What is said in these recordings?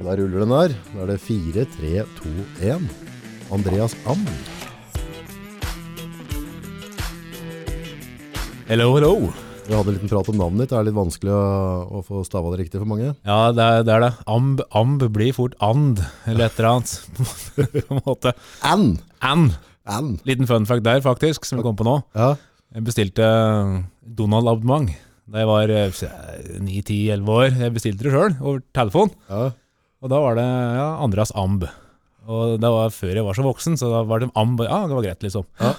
Der ruller den der. Da er det 4, 3, 2, 1. Andreas Am. Hello, hello. Vi hadde en liten prat om navnet ditt. Det er litt vanskelig å, å få stava det riktig for mange. Ja, det er det. Er det. Amb, amb blir fort and, eller et eller annet. på en måte. And. And. and. Liten fun fact der, faktisk, som vi kom på nå. Ja. Jeg bestilte Donald-abonnement da jeg var 9-10-11 år. Jeg bestilte det sjøl, over telefon. ja. Og da var det ja, Andreas Amb. Og det var før jeg var så voksen, så da var det Amb. Ja, det var greit, liksom. Ja.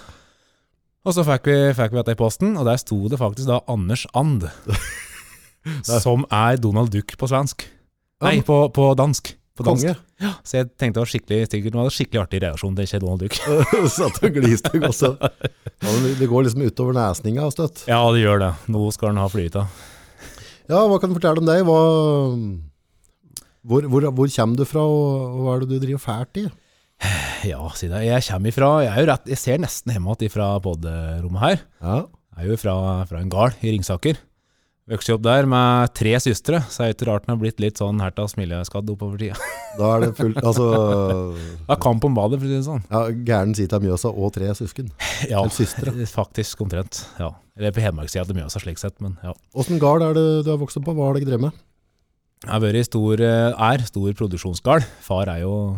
Og så fikk vi, fikk vi dette i posten, og der sto det faktisk da Anders And. som er Donald Duck på svensk. Nei, på, på dansk. På dansk. Konge. Så jeg tenkte det var skikkelig, sikkert, det var skikkelig artig reaksjon til Kjell Donald Duck. Satt og gliste også. Ja, det går liksom utover nesninga støtt. Ja, det gjør det. Nå skal han ha flyt av. Ja, hva kan du fortelle om deg? Hva, hvor, hvor, hvor kommer du fra, og, hva er det du driver fælt i? Ja, si det. Jeg kommer ifra Jeg er jo rett, jeg ser nesten hjemme igjen fra podderommet her. Ja. Jeg er jo fra, fra en gard i Ringsaker. Vokste opp der med tre søstre, så er det ikke rart den har blitt litt sånn herta smileskadd oppover tida. Da er det fullt Altså Det er kamp om badet, for å si det sånn. ja, Gæren sitter av Mjøsa og tre søsken. Ja, søstre. faktisk omtrent. Ja. Eller på Hedmarkssida til Mjøsa, slik sett, men ja. Åssen gard er det du har vokst opp på? Hva har dere drevet med? Jeg har vært stor, eh, er stor produksjonsgard. Far er jo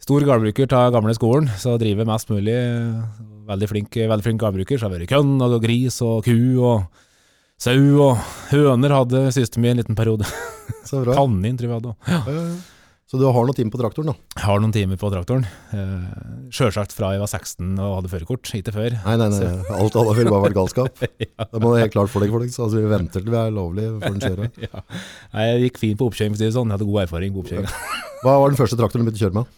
stor gardbruker av gamle skolen, så driver mest mulig. eh, Veldig flink, veldig flink gardbruker, så har jeg vært kønn og gris og ku og sau og høner hadde søsteren min en liten periode. Så bra. Kanin tror jeg hadde. også. Ja, ja, ja. Så du har noen timer på traktoren, da? Jeg har noen timer på traktoren. Eh, Sjølsagt fra jeg var 16 og hadde førerkort, ikke før. Nei, nei, nei. Alt annet ville bare vært galskap. Ja. Det må være helt klart for deg, folkens. Altså, vi venter til vi er lovlig før den kjører. Ja. Nei, Jeg gikk fint på oppkjøring, for å si det sånn. Jeg hadde god erfaring på oppkjøring. Hva var den første traktoren du begynte å kjøre med?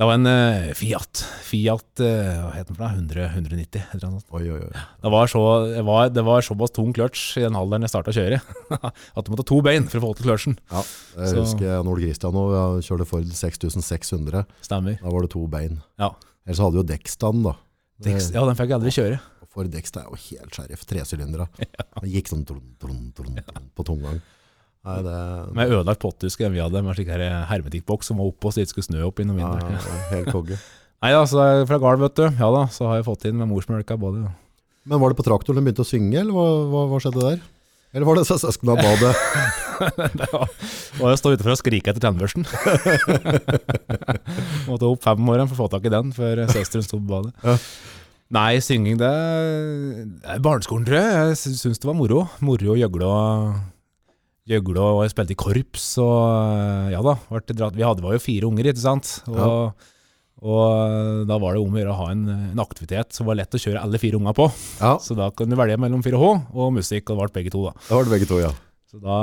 Det var en uh, Fiat. Fiat, uh, hva het den for noe? 100, 190, et eller annet. Oi, oi, oi. Det var, så, det var, det var såpass tung kløtsj i den alderen jeg starta å kjøre, at du måtte ha to bein for å få til kløtsjen. Ja, jeg Så- husker jeg Nord Christian. Jeg kjørte Ford 6600. Stemmer. Da var det to bein. Ja. Ellers hadde du jo dekkstand, da. Dex, ja, den fikk jeg aldri kjøre. For Dexter er jo helt sheriff. Tresylindere. Den gikk sånn tron, tron, tron, på tomgang. Nei, det Med ødelagt potthusk vi hadde, med slik her hermetikkboks som var oppå så det ikke skulle snø opp i noe mindre. ja, helt konge. Nei da, så fra gard, vet du. Ja da, så har jeg fått inn med morsmelka både. Men var det på traktoren den begynte å synge, eller hva, hva, hva skjedde der? Eller var det så søskena badet? Det var, var å stå utenfor og skrike etter tannbørsten. Måtte opp fem morgenen for å få tak i den før søsteren sto på badet. Ja. Nei, synging det er barneskolen, tror jeg. Jeg sy- syns det var moro. Moro å gjøgle og gjøgle og jeg spilte i korps og ja da. ble Vi hadde var jo fire unger, ikke sant. Og, og da var det om å gjøre å ha en, en aktivitet som var lett å kjøre alle fire unger på. Ja, Så da kunne du velge mellom 4H og musikk, og det ble begge to, da. Det var begge to, ja. Så da,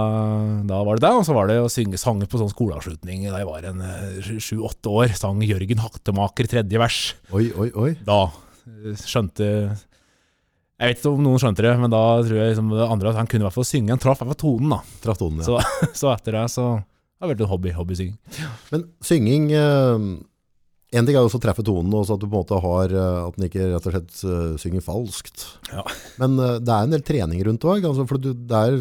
da var det det, og så var det å synge sanger på sånn skoleavslutning da jeg var en eh, sju-åtte år. Sang Jørgen Hattemaker tredje vers. Oi, oi, oi. Da eh, skjønte Jeg vet ikke om noen skjønte det, men da tror jeg liksom det andre at han kunne i hvert fall synge. Han traff hvert tonen, da. Traff tonen, ja. Så, så etter det så har det vært en hobby, hobbysynging. Men synging eh, En ting er jo å treffe tonen, og så at du på en måte har eh, At den ikke rett og slett eh, synger falskt. Ja. Men det er en del trening rundt òg. Altså, for du, det er,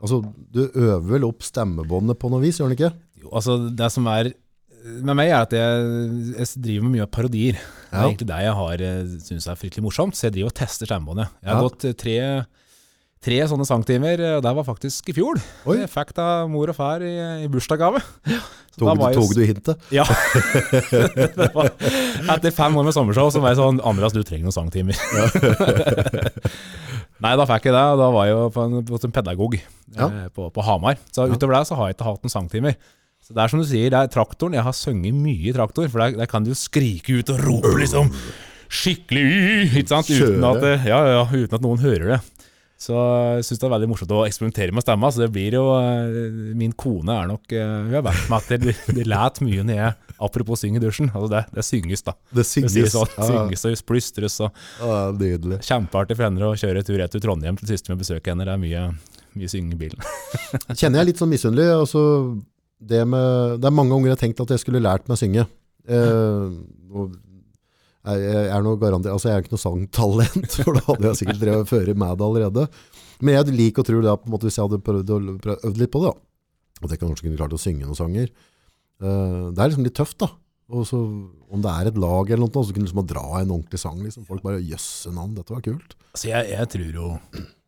altså, du øver vel opp stemmebåndet på noe vis, gjør du ikke? Jo, altså det som er med meg er at jeg, jeg driver med mye av parodier. Det er egentlig det jeg har syns er fryktelig morsomt, så jeg driver og tester stemmebåndet. Jeg har gått eh, tre, tre sånne sangtimer, og det var faktisk i fjor. Oi. Jeg fikk da mor og far i, i bursdagsgave. Tog, du, jeg- tog du hintet? Ja. Var, etter fem år med sommershow så var jeg sånn Andreas, du trenger noen sangtimer. Nei, da fikk jeg det. Da var jeg jo på en, på en pedagog Ja. eh, på, på Hamar. Så utover det så har jeg ikke hatt noen sangtimer. Så det er som du sier, det er traktoren. Jeg har sunget mye i traktor, for der, der kan du jo skrike ut og rope liksom skikkelig ikke sant? Uten at, det- ja, ja, uten at noen hører det. Så jeg syns det er veldig morsomt å eksperimentere med stemma. Så det blir jo eh, Min kone er nok eh, Hun har vært med at det, det læt mye når jeg Apropos syng i dusjen. Altså det, det synges, da. Det synges. det sånn, Ja, synges og plystres og ja, nydelig. Kjempeartig for henne å kjøre tur-retur Trondheim til siste med besøk henne. Det er mye, mye synging i bilen. Kjenner jeg litt sånn misunnelig. Altså, det, med, det er mange ganger jeg har tenkt at jeg skulle lært meg å synge. Eh, og jeg, jeg er noe garanti, altså jeg er ikke noe sangtalent, for da hadde jeg sikkert drevet føre med det allerede. Men jeg liker å tro det på en måte, hvis jeg hadde prøvd å øvd litt på det, da, at jeg kanskje kunne klart å synge noen sanger. Eh, det er liksom litt tøft da. Og så, om det er et lag eller noe, så kunne du liksom dra en ordentlig sang. Liksom. Folk bare, jøsse navn, dette var kult. Altså, jeg, jeg tror jo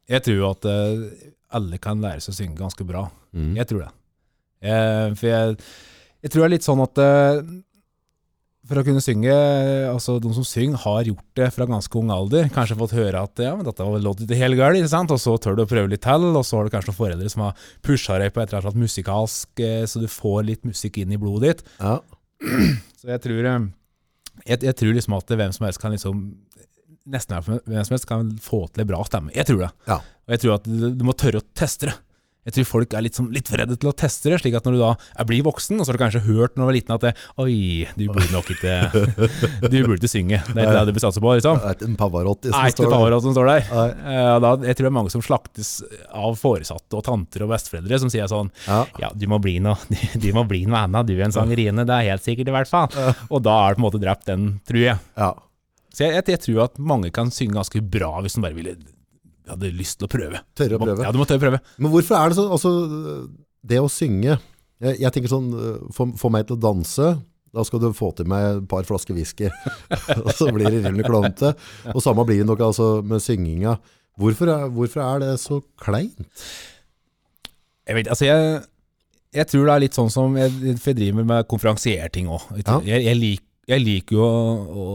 Jeg tror at uh, alle kan lære seg å synge ganske bra. Mm. Jeg tror det. Eh, for jeg, jeg tror det er litt sånn at eh, for å kunne synge, altså de som synger har gjort det fra ganske ung alder, kanskje fått høre at ja, men dette var låt ikke helt galt, og så tør du å prøve litt til, og så har du kanskje noen foreldre som har pusha deg på et eller annet musikalsk, eh, så du får litt musikk inn i blodet ditt. Ja. Så jeg tror, eh, jeg, jeg tror liksom at hvem som helst kan liksom Nesten hvem som helst kan få til en bra stemme. Jeg tror det. Ja. Og jeg tror at du, du må tørre å teste det. Jeg tror folk er litt, sånn, litt redde til å teste det, slik at når du da er blir voksen, og så har du kanskje hørt når du var liten at det, Oi, du burde nok ikke Du burde ikke synge. Det er ikke det du bør satse på, liksom. Det er ikke en Pavarotti som står. Pavarotti som står der. Eh, da, jeg tror det er mange som slaktes av foresatte og tanter og besteforeldre som sier sånn Ja. ja, du må bli noe, du må bli noe annet, du er en sangerine, det er helt sikkert i hvert fall. Og da er det på en måte drept den, tror jeg. Ja. Så jeg, jeg, jeg tror at mange kan synge ganske bra hvis de bare ville hadde lyst til å prøve. Tørre å prøve. Ja, du må tørre å prøve. Men hvorfor er det sånn, altså, det å synge, jeg, jeg tenker sånn, få, meg til å danse, da skal du få til meg et par flasker whisky, og så blir det rimelig klonete. Og samme blir det nok altså med synginga. Hvorfor er, hvorfor er det så kleint? Jeg vet, altså jeg, jeg tror det er litt sånn som jeg, jeg driver med konferansierting òg. Ja. Jeg, jeg, lik, jeg liker jo å, å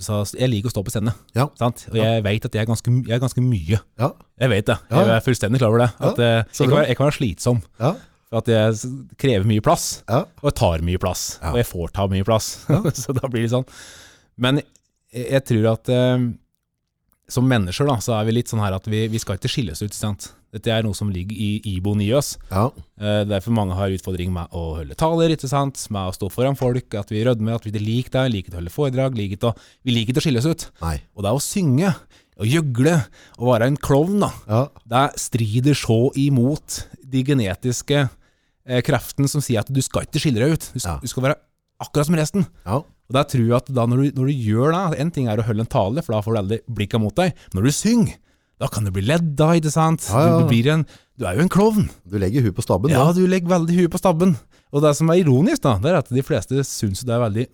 så jeg liker å stå på scene, Ja. sant? og jeg vet at jeg er ganske, jeg er ganske mye. Ja, Jeg vet det. Ja. Jeg er fullstendig klar over det. At eh, jeg, kan være, jeg kan være slitsom. ja, at jeg krever mye plass, ja, og jeg tar mye plass. Ja. Og jeg får ta mye plass. så da blir det sånn. Men jeg, jeg tror at eh, som mennesker da, så er vi litt sånn her at vi, vi skal ikke skille oss ut. Sant? Dette er noe som ligger i iboen i oss. ja, Uh, Derfor mange har utfordring med å holde taler, ikke sant? med å stå foran folk, at vi rødmer, at vi liker det, liker å holde foredrag, liker å, vi liker ikke å skille oss ut. nei, Og det er å synge, og gjøgle, og være en klovn, da. ja, Det strider så imot de genetiske eh, kreftene som sier at du skal ikke skille deg ut. Du Ja. du skal være akkurat som resten. ja, Og der tror jeg at da når du, når du gjør det, en ting er å holde en tale, for da får du aldri blikka mot deg. Når du synger, da kan du bli ledd av, ikke sant? Ja, ja. Du, en, du er jo en klovn. du legger huet på stabben, Ja, da. du legger veldig huet på stabben. Og det som er ironisk, da, det er at de fleste syns det er veldig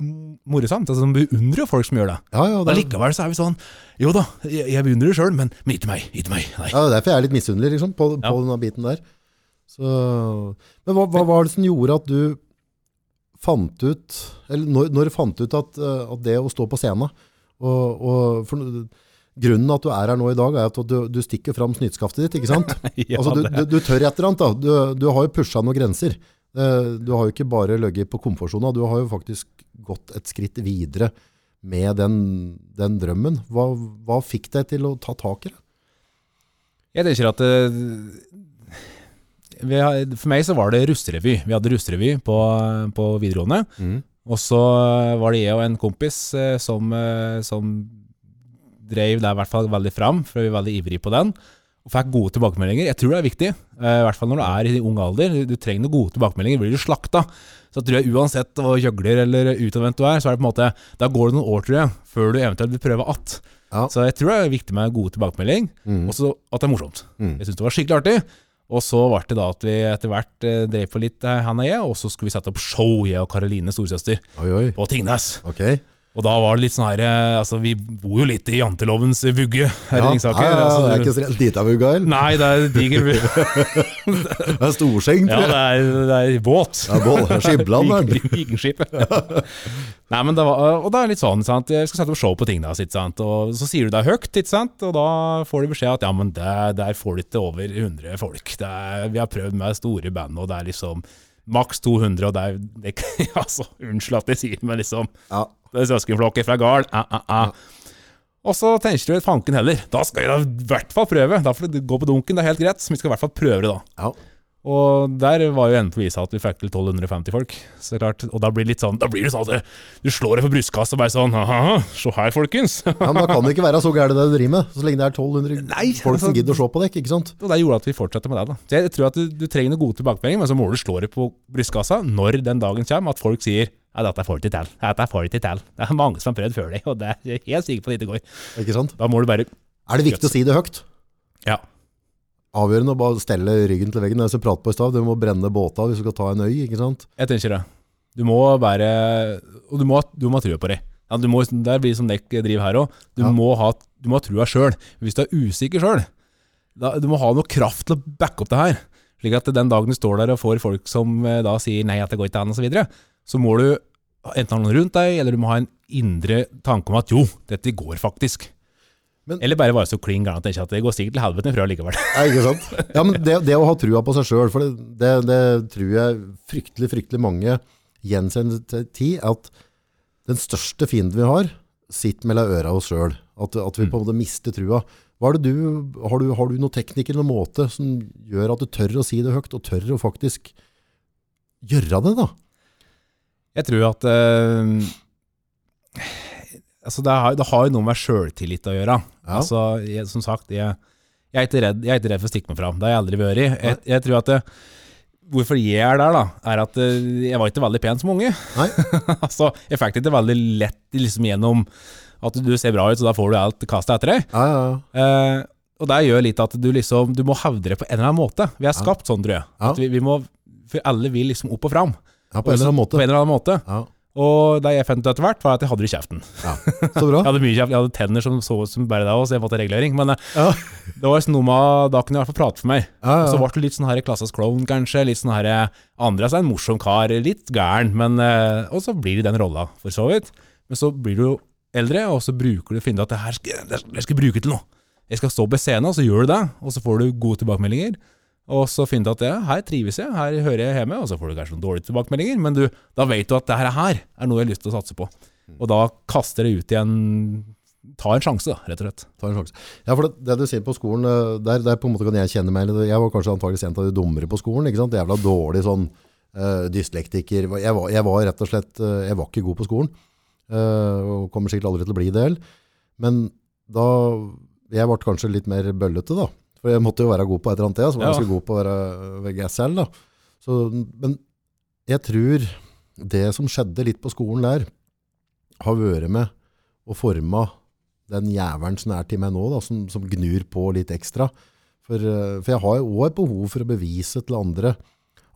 morsomt. Altså, de beundrer jo folk som gjør det. Ja, ja, det, Allikevel så er vi sånn Jo da, jeg, jeg beundrer det sjøl, men, men ikke meg. Ikke meg. Nei. ja, det er derfor jeg er litt misunnelig, liksom, på, på denne biten der. Så, men hva, hva var det som gjorde at du fant ut, eller når, når du fant ut at, eh, at det å stå på scenen, og, og for, grunnen at du er her nå i dag, er at du, du stikker fram snytskaftet ditt, ikke sant? Ja, altså, du, du, du tør et eller annet da. Du, du har jo pushet noen grenser. Eh, Du har jo ikke bare løgget på komfortsona, du har jo faktisk gått et skritt videre med den, den drømmen. Hva, hva fikk deg til å ta tak i det? Jeg tenker at eh, For meg så var det russerevy. Vi hadde russerevy på, på videregående. Og så var det jeg og en kompis eh, som, som drev det i hvert fall veldig fram, for vi var veldig ivrige på den. Og fikk gode tilbakemeldinger. Jeg tror det er viktig, eh, i hvert fall når du er i ung alder. Du, trenger noen gode tilbakemeldinger, blir du slakta. Så tror jeg uansett hva gjøgler eller utadvendt du er, så er det på en måte Da går det noen år, tror jeg, før du eventuelt vil prøve att. Ja. Så jeg tror det er viktig med gode tilbakemelding, Mm. og så at det er morsomt. Mm. Jeg syns det var skikkelig artig. Og så ble det da at vi etter hvert eh, drev på litt, eh, han og jeg, og så skulle vi sette opp show, jeg og Karoline, storesøster, på Tingnes. Ok. Og da var det litt sånn her eh, Altså, vi bor jo litt i jantelovens vugge her Ja, i Ringsaker. ja, altså, det er ikke så rett dit av Ugail. Nei, det er diger Det er storseng, tror jeg. Ja, det er, det er båt. Ja, båt. Skibland, er. Vikingskip. Nei, men det var, og det er litt sånn, sant? jeg skal sette opp show på ting, ikke sant? og så sier du det er høyt, ikke sant? og da får du beskjed at ja, men der, der får du ikke over 100 folk. Det er, vi har prøvd med store band, og det er liksom maks 200, og det er, det, altså, unnskyld at jeg sier, men liksom, Ja. det er søskenflokken fra Gard, ah, ah, ah. Og så tenker du et fanken heller, da skal jeg da i hvert fall prøve, da får du gå på dunken, det er helt greit, så vi skal i hvert fall prøve det da. Ja. Og der var jo enden på visa at vi fikk til 1250 folk. Så klart, Og da blir det litt sånn Da blir det sånn at du slår deg på brystkassa og bare sånn Haha, se her, folkens. ja, men da kan det ikke være så gærent det du driver med, så lenge det er 1200 Nei, folk som altså- gidder å se på deg, ikke sant? Og det gjorde at vi fortsetter med det. da Så jeg tror at du, du trenger noen gode tilbakemeldinger, men så må du slå deg på brystkassa når den dagen kommer at folk sier ja, dette får du ikke til. Dette får du ikke til. Det er mange som har prøvd før deg, og det er helt sikker på at det ikke går. Ikke sant? Da må du bare Er det viktig å si det høyt? Ja. Avgjørende å bare stelle ryggen til veggen. Det er som prat på i stad, du må brenne båta hvis du skal ta en øy, ikke sant? Jeg tenker det. Du må være Og du må, du må ha trua på det. Ja, du må, det blir som dere driver her òg. Du, Ja. må ha- du må ha trua sjøl. Hvis du er usikker sjøl, du må ha noe kraft til å backe opp det her. Slik at den dagen du står der og får folk som eh, da sier nei, at det går ikke an, osv., så, videre, så må du enten ha noen rundt deg, eller du må ha en indre tanke om at jo, dette går faktisk. Men- eller bare være så klin gæren at jeg ikke at det går sikkert til helvete fra likevel. Nei, ikke sant? Ja, men det, det å ha trua på seg sjøl, for det, det, det tror jeg fryktelig, fryktelig mange gjenkjenner til tid, at den største fienden vi har, sitter mellom øra oss sjøl. At, at vi på en måte mister trua. Du, har, du, har du noen teknikk eller noen måte som gjør at du tør å si det høyt, og tør å faktisk gjøre det, da? Jeg tror at eh, altså det, har, det har jo noe med sjøltillit å gjøre. Ja. Altså, jeg, som sagt, jeg, jeg, er ikke redd, jeg er ikke redd for å stikke meg fram. Det har jeg aldri vært. Jeg, jeg tror at det, Hvorfor jeg er der, da, er at eh, jeg var ikke veldig pen som unge. Altså, jeg fikk det ikke veldig lett liksom, gjennom at du ser bra ut, så da får du alt kastet etter deg. Ja, ja, ja. Eh, og det gjør litt at du liksom Du må hevde det på en eller annen måte. Vi er skapt sånn, tror jeg. Vi, vi må, for alle vil liksom opp og fram. ja på en eller annen På måte. en eller annen måte. Ja, Og det jeg fant ut etter hvert, var at jeg hadde det i kjeften. ja. Så bra. Jeg hadde mye kjeft, jeg hadde tenner som så ut som bare det, òg, så jeg måtte ha regulering. Men eh, Ja. det var liksom noe med Da kunne jeg i hvert fall prate for meg. Ja, Og så ble det litt sånn her klassens klovn, kanskje. Litt sånn her Andreas andre altså en morsom kar, litt gæren. Men eh, Og så blir det den rolla, for så vidt. Men så blir du jo eldre, og så bruker du finner ut at det her skal, det skal jeg bruke til noe. Jeg skal stå på scenen, og så gjør du det. Og så får du gode tilbakemeldinger. Og så finner du at ja, her trives jeg, her hører jeg hjemme. Og så får du kanskje noen dårlige tilbakemeldinger, men du, da vet du at det her, er noe jeg har lyst til å satse på. Og da kaster det ut igjen Ta en sjanse, da, rett og slett. Ta en sjanse. Ja, for det, det du sier på skolen, eh, der, der på en måte kan jeg kjenne meg. Jeg var kanskje antakeligvis en av de dummere på skolen. ikke sant? Jævla dårlig sånn uh, dyslektiker. Jeg var, jeg var rett og slett eh, Jeg var ikke god på skolen. Uh, og kommer sikkert aldri til å bli det heller. Men da Jeg ble kanskje litt mer bøllete, da. For jeg måtte jo være god på et eller annet, så var jeg Ja. ganske god på å være VGSL. da. Så, men jeg tror det som skjedde litt på skolen der, har vært med og forma den jævelen som er til meg nå, da, som, som gnur på litt ekstra. For, eh, for jeg har jo også et behov for å bevise til andre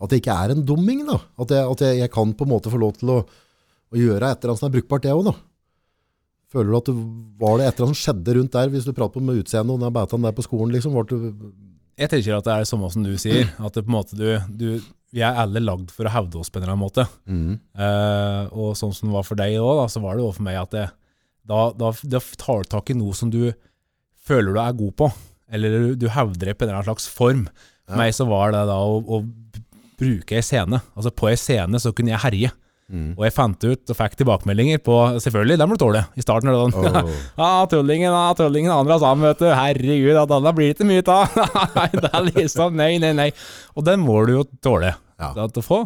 at jeg ikke er en dumming. Da. At, jeg, at jeg, jeg kan på en måte få lov til å, å gjøre et eller annet som er brukbart, jeg òg. Føler du at det var det et eller annet som skjedde rundt der, hvis du prater med utseendet og den bætaen der på skolen? liksom, var det, Jeg tenker at det er samme som du sier, at det på en måte du, du Vi er alle lagd for å hevde oss på en eller annen måte. mm, Eh, og sånn som det var for deg òg, så var det jo for meg at det, da, da, da tar du tak i noe som du føler du er god på, eller du, du hevder det på en eller annen slags form. For Ja. meg så var det da å, å bruke ei scene. Altså på ei scene så kunne jeg herje. Mm. Og jeg fant ut og fikk tilbakemeldinger på Selvfølgelig, den du tåle, I starten er det sånn oh. Ja, tullingen, ja, tullingen andre sammen, vet du. Herregud, at da blir det ikke mye av. Det er liksom Nei, nei, nei. Og den må du jo tåle Ja. å få.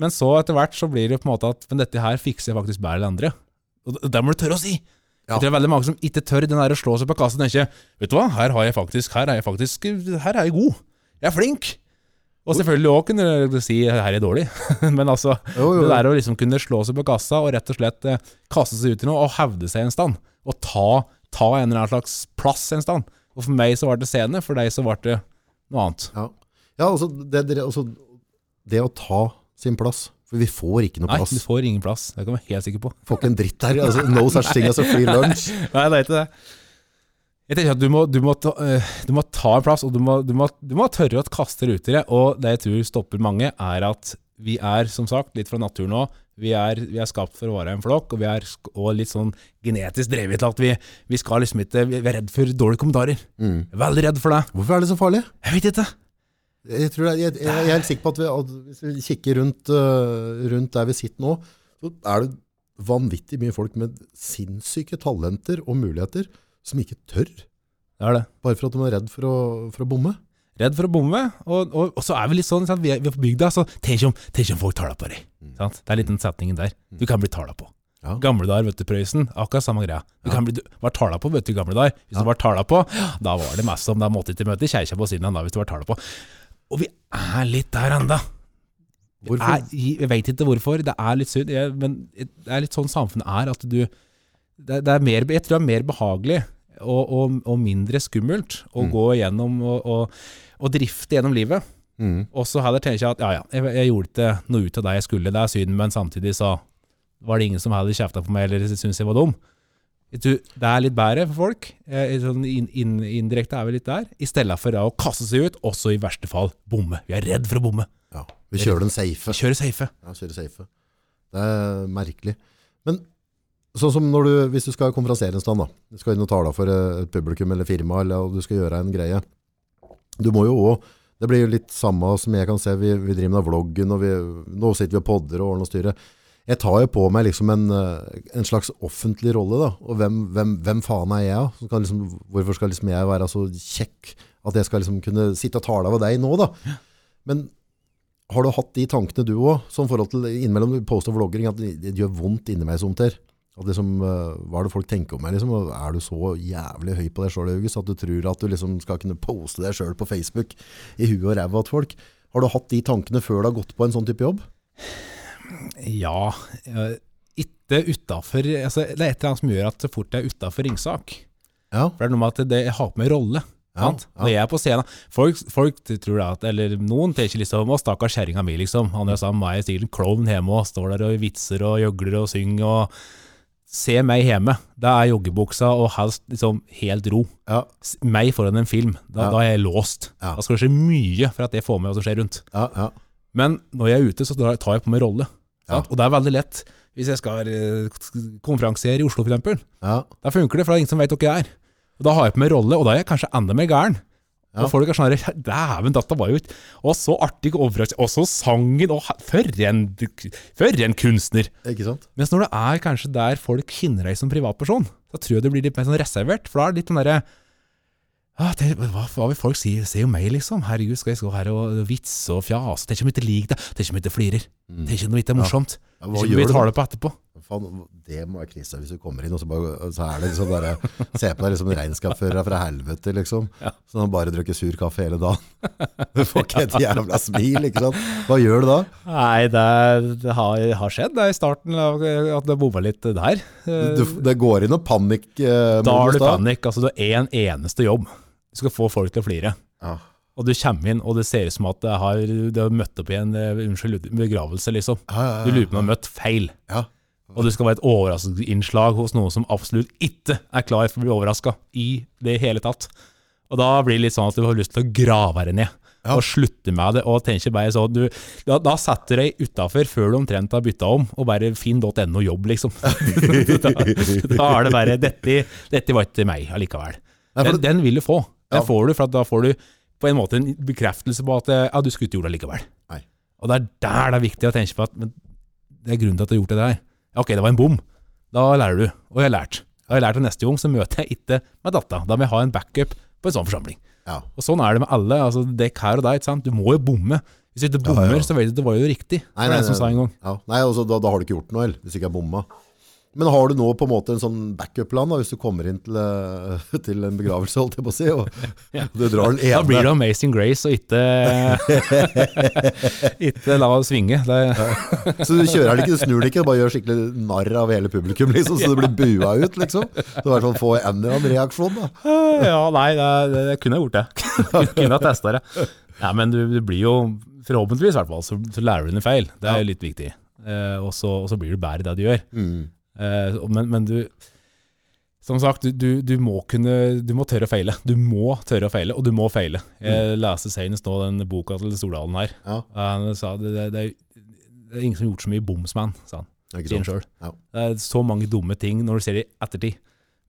Men så etter hvert så blir det på en måte at Men dette her fikser jeg faktisk bedre enn andre. Og det må du tørre å si. Ja. Jeg tror det er veldig mange som ikke tør den der å slå seg på kassa og tenke Vet du hva, her har jeg faktisk Her er jeg faktisk Her er jeg god. Jeg er flink. Og selvfølgelig òg kunne du si her er dårlig. Men altså Jo, jo, det der å liksom kunne slå seg på kassa og rett og slett eh, kaste seg ut i noe og hevde seg en stand. Og ta, ta en eller annen slags plass en stand. Og for meg så var det scene, for deg så var det noe annet. Ja, ja altså, det, altså, det å ta sin plass. For vi får ikke noe plass. Nei, vi du får ingen plass. Det kan vi være helt sikker på. Får ikke en dritt her. Altså, no such thing as a free lunch. Nei, det er ikke det. Jeg tenker at du må, du må, ta, eh, du må ta en plass, og du må, du må, du må tørre å kaste det. Og det jeg tror stopper mange, er at vi er, som sagt, litt fra naturen òg. Vi vi er skapt for å være en flokk, og vi er også og litt sånn genetisk drevet til at vi, vi skal liksom ikke Vi er redd for dårlige kommentarer. Mm. Jeg veldig redd for det. Hvorfor er det så farlig? Jeg vet ikke. Jeg, tror det, jeg, jeg er helt sikker på at, vi, at hvis vi kikker rundt, øh, rundt der vi sitter nå, så er det vanvittig mye folk med sinnssyke talenter og muligheter som ikke tør, Det er det. bare for at de er redd for å, for å bomme. Redd for å bomme. Og, og, og så er vi litt sånn, sant? Vi, er, vi er på bygda, så tenk om, tenk om folk tar deg på deg. Sant? Det er litt den setningen der. Du kan bli tala på. Ja. Gamle dager, vet du, Prøysen, akkurat samme greia. Du kan bli du var tala på, vet du, gamle dager. Hvis Ja. du var tala på, da var det mest som da måtte ikke møte kjerka på siden da, hvis du var tala på. Og vi er litt der enda. Hvorfor? Er, jeg vet ikke hvorfor, det er litt synd, jeg, men det er litt sånn samfunnet er, at du det, det er mer, Jeg tror det er mer behagelig og, og, og mindre skummelt å Mm. gå gjennom og, og, drifte gjennom livet. Mm. Og så heller tenker jeg at ja, ja, jeg, jeg gjorde ikke noe ut av det jeg skulle, det er synd, men samtidig så var det ingen som hadde kjefta på meg eller syntes jeg var dum. Det er litt bedre for folk. Eh, sånn indirekte er vi litt der. I stedet for å kaste seg ut, også i verste fall bomme. Vi er redd for å bomme. Ja. Vi kjører den safe. Kjøre safe. Ja, kjører safe. Det er merkelig. Men sånn som når du, hvis du skal konferansiere en stand, da. Du skal inn og tale for eh, et publikum eller firma, eller og du skal gjøre en greie. Du må jo også, det blir jo litt samme som jeg kan se, vi, vi driver med vloggen, og vi, nå sitter vi og podder og ordner og styrer. Jeg tar jo på meg liksom en, eh, en slags offentlig rolle, da. Og hvem, hvem, hvem faen er jeg? da? Liksom, hvorfor skal liksom jeg være så kjekk at jeg skal liksom kunne sitte og tale med deg nå, da? Men har du hatt de tankene du òg, sånn forhold til innimellom post poster vlogging, at det, gjør vondt inni meg somter? At liksom, eh, hva er det folk tenker om meg? Liksom? Er du så jævlig høy på deg sjøl, at du tror at du liksom skal kunne poste deg sjøl på Facebook i huet og ræva til folk? Har du hatt de tankene før du har gått på en sånn type jobb? Ja, ikke utafor altså, Det er et eller annet som gjør at så fort jeg er utafor ringsak Ja. For det er noe med at det, jeg har på meg rolle. Ja, ja. Når jeg er på scenen Folk, folk tror da at Eller noen tenker liksom Å, stakkars kjerringa mi, liksom. Han er sammen med meg i stilen klovn hjemme og står der og vitser og gjøgler og synger og Se meg hjemme. Da er joggebuksa og helst liksom helt ro. Ja, Meg foran en film, da, Ja. da er jeg låst. Ja. Da skal det skje mye for at jeg får med hva som skjer rundt. ja, ja. Men når jeg er ute, så tar jeg på meg rolle. Og det er veldig lett. Hvis jeg skal eh, konferansiere i Oslo, eksempel, ja. da funker det, for det er ingen som vet hvor jeg er. Og Da har jeg på meg rolle, og da er jeg kanskje enda mer gæren. Ja. Og folk er sånn her, Dæven, dette var jo Og så artig overraskelse. Og så sangen, og for en, for en kunstner. Ikke sant? Mens når det er kanskje der folk kjenner deg som privatperson, da tror jeg det blir litt mer sånn reservert. For da er det litt den derre ah, det, hva, hva vil folk si? Se jo meg, liksom. Herregud, skal jeg stå her og vitse og fjase? Tenk om jeg ikke liker det. Tenk om jeg ikke flirer. Om det ikke er morsomt. Mm. Ja, hva gjør vi du tar det på etterpå. Faen, det må være krise hvis du kommer inn, og så, bare, så er det liksom bare Se på deg liksom regnskapsfører fra helvete, liksom. Så han bare drikker sur kaffe hele dagen. Du får ikke et jævla smil, ikke sant? Hva gjør du da? Nei, det, det har, har skjedd det er i starten at det bomma litt der. Du, det går inn og panikk eh, da har du panikk. Altså, du har én eneste jobb. Du skal få folk til å flire. Ja. Og du kommer inn, og det ser ut som at det har, du har møtt opp i en eh, unnskyld, begravelse, liksom. Ja, ja, Du lurer på om du har møtt feil. ja. Og det skal være et overraskelsesinnslag hos noen som absolutt ikke er klar for å bli overraska i det hele tatt. Og da blir det litt sånn at du har lyst til å grave deg ned. Ja. Og slutte med det, og tenker bare sånn du, da, da setter du deg utafor før du omtrent har bytta om, og bare finn.no jobb, liksom. da, da er det bare dette, 'Dette var ikke meg allikevel'. Den, den vil du få. Den får du, for at da får du på en måte en bekreftelse på at ja, du skulle ikke gjort det likevel. Nei. Og det er der det er viktig å tenke på at men det er grunnen til at du har gjort det der. Ja, ok, det var en bom. Da lærer du. Og jeg har lært. Da har jeg lært at neste gang så møter jeg ikke med datta. Da må jeg ha en backup på en sånn forsamling. Ja. Og sånn er det med alle. altså Dekk her og der. ikke sant? Du må jo bomme. Hvis du ikke bommer, ja. så vet du at det var jo riktig. Nei, nei, nei, som nei. sa en gang. Ja. Nei, altså, da, da har du ikke gjort noe, eller, hvis du ikke har bomma. Men har du nå på en måte en sånn backup-plan hvis du kommer inn til, eh, til en begravelse, holdt jeg på å si, og du drar den ene Da blir det Amazing Grace og ikke Ikke la oss svinge. Så du kjører den ikke, du snur den ikke, du bare gjør skikkelig narr av hele publikum, liksom, så du blir bua ut, liksom. Så i hvert fall få en eller annen reaksjon, da. ja, nei, det, det, jeg gjort det. kunne ha testa det. Ja, men du, du blir jo, forhåpentligvis i hvert fall, så, så lærer du dine feil. Det er jo litt viktig. Eh, og, så, og så blir du bedre i det du gjør. Mm. Eh, men, men du Som sagt, du, du, du må kunne Du må tørre å feile. Du må tørre å feile, og du må feile. Jeg leste senest nå den boka til Stordalen her. Ja, Han sa det, det, det, det er ingen som har gjort så mye bomsman, sa han. Sier han sjøl. Ja. Det er så mange dumme ting når du ser det i ettertid.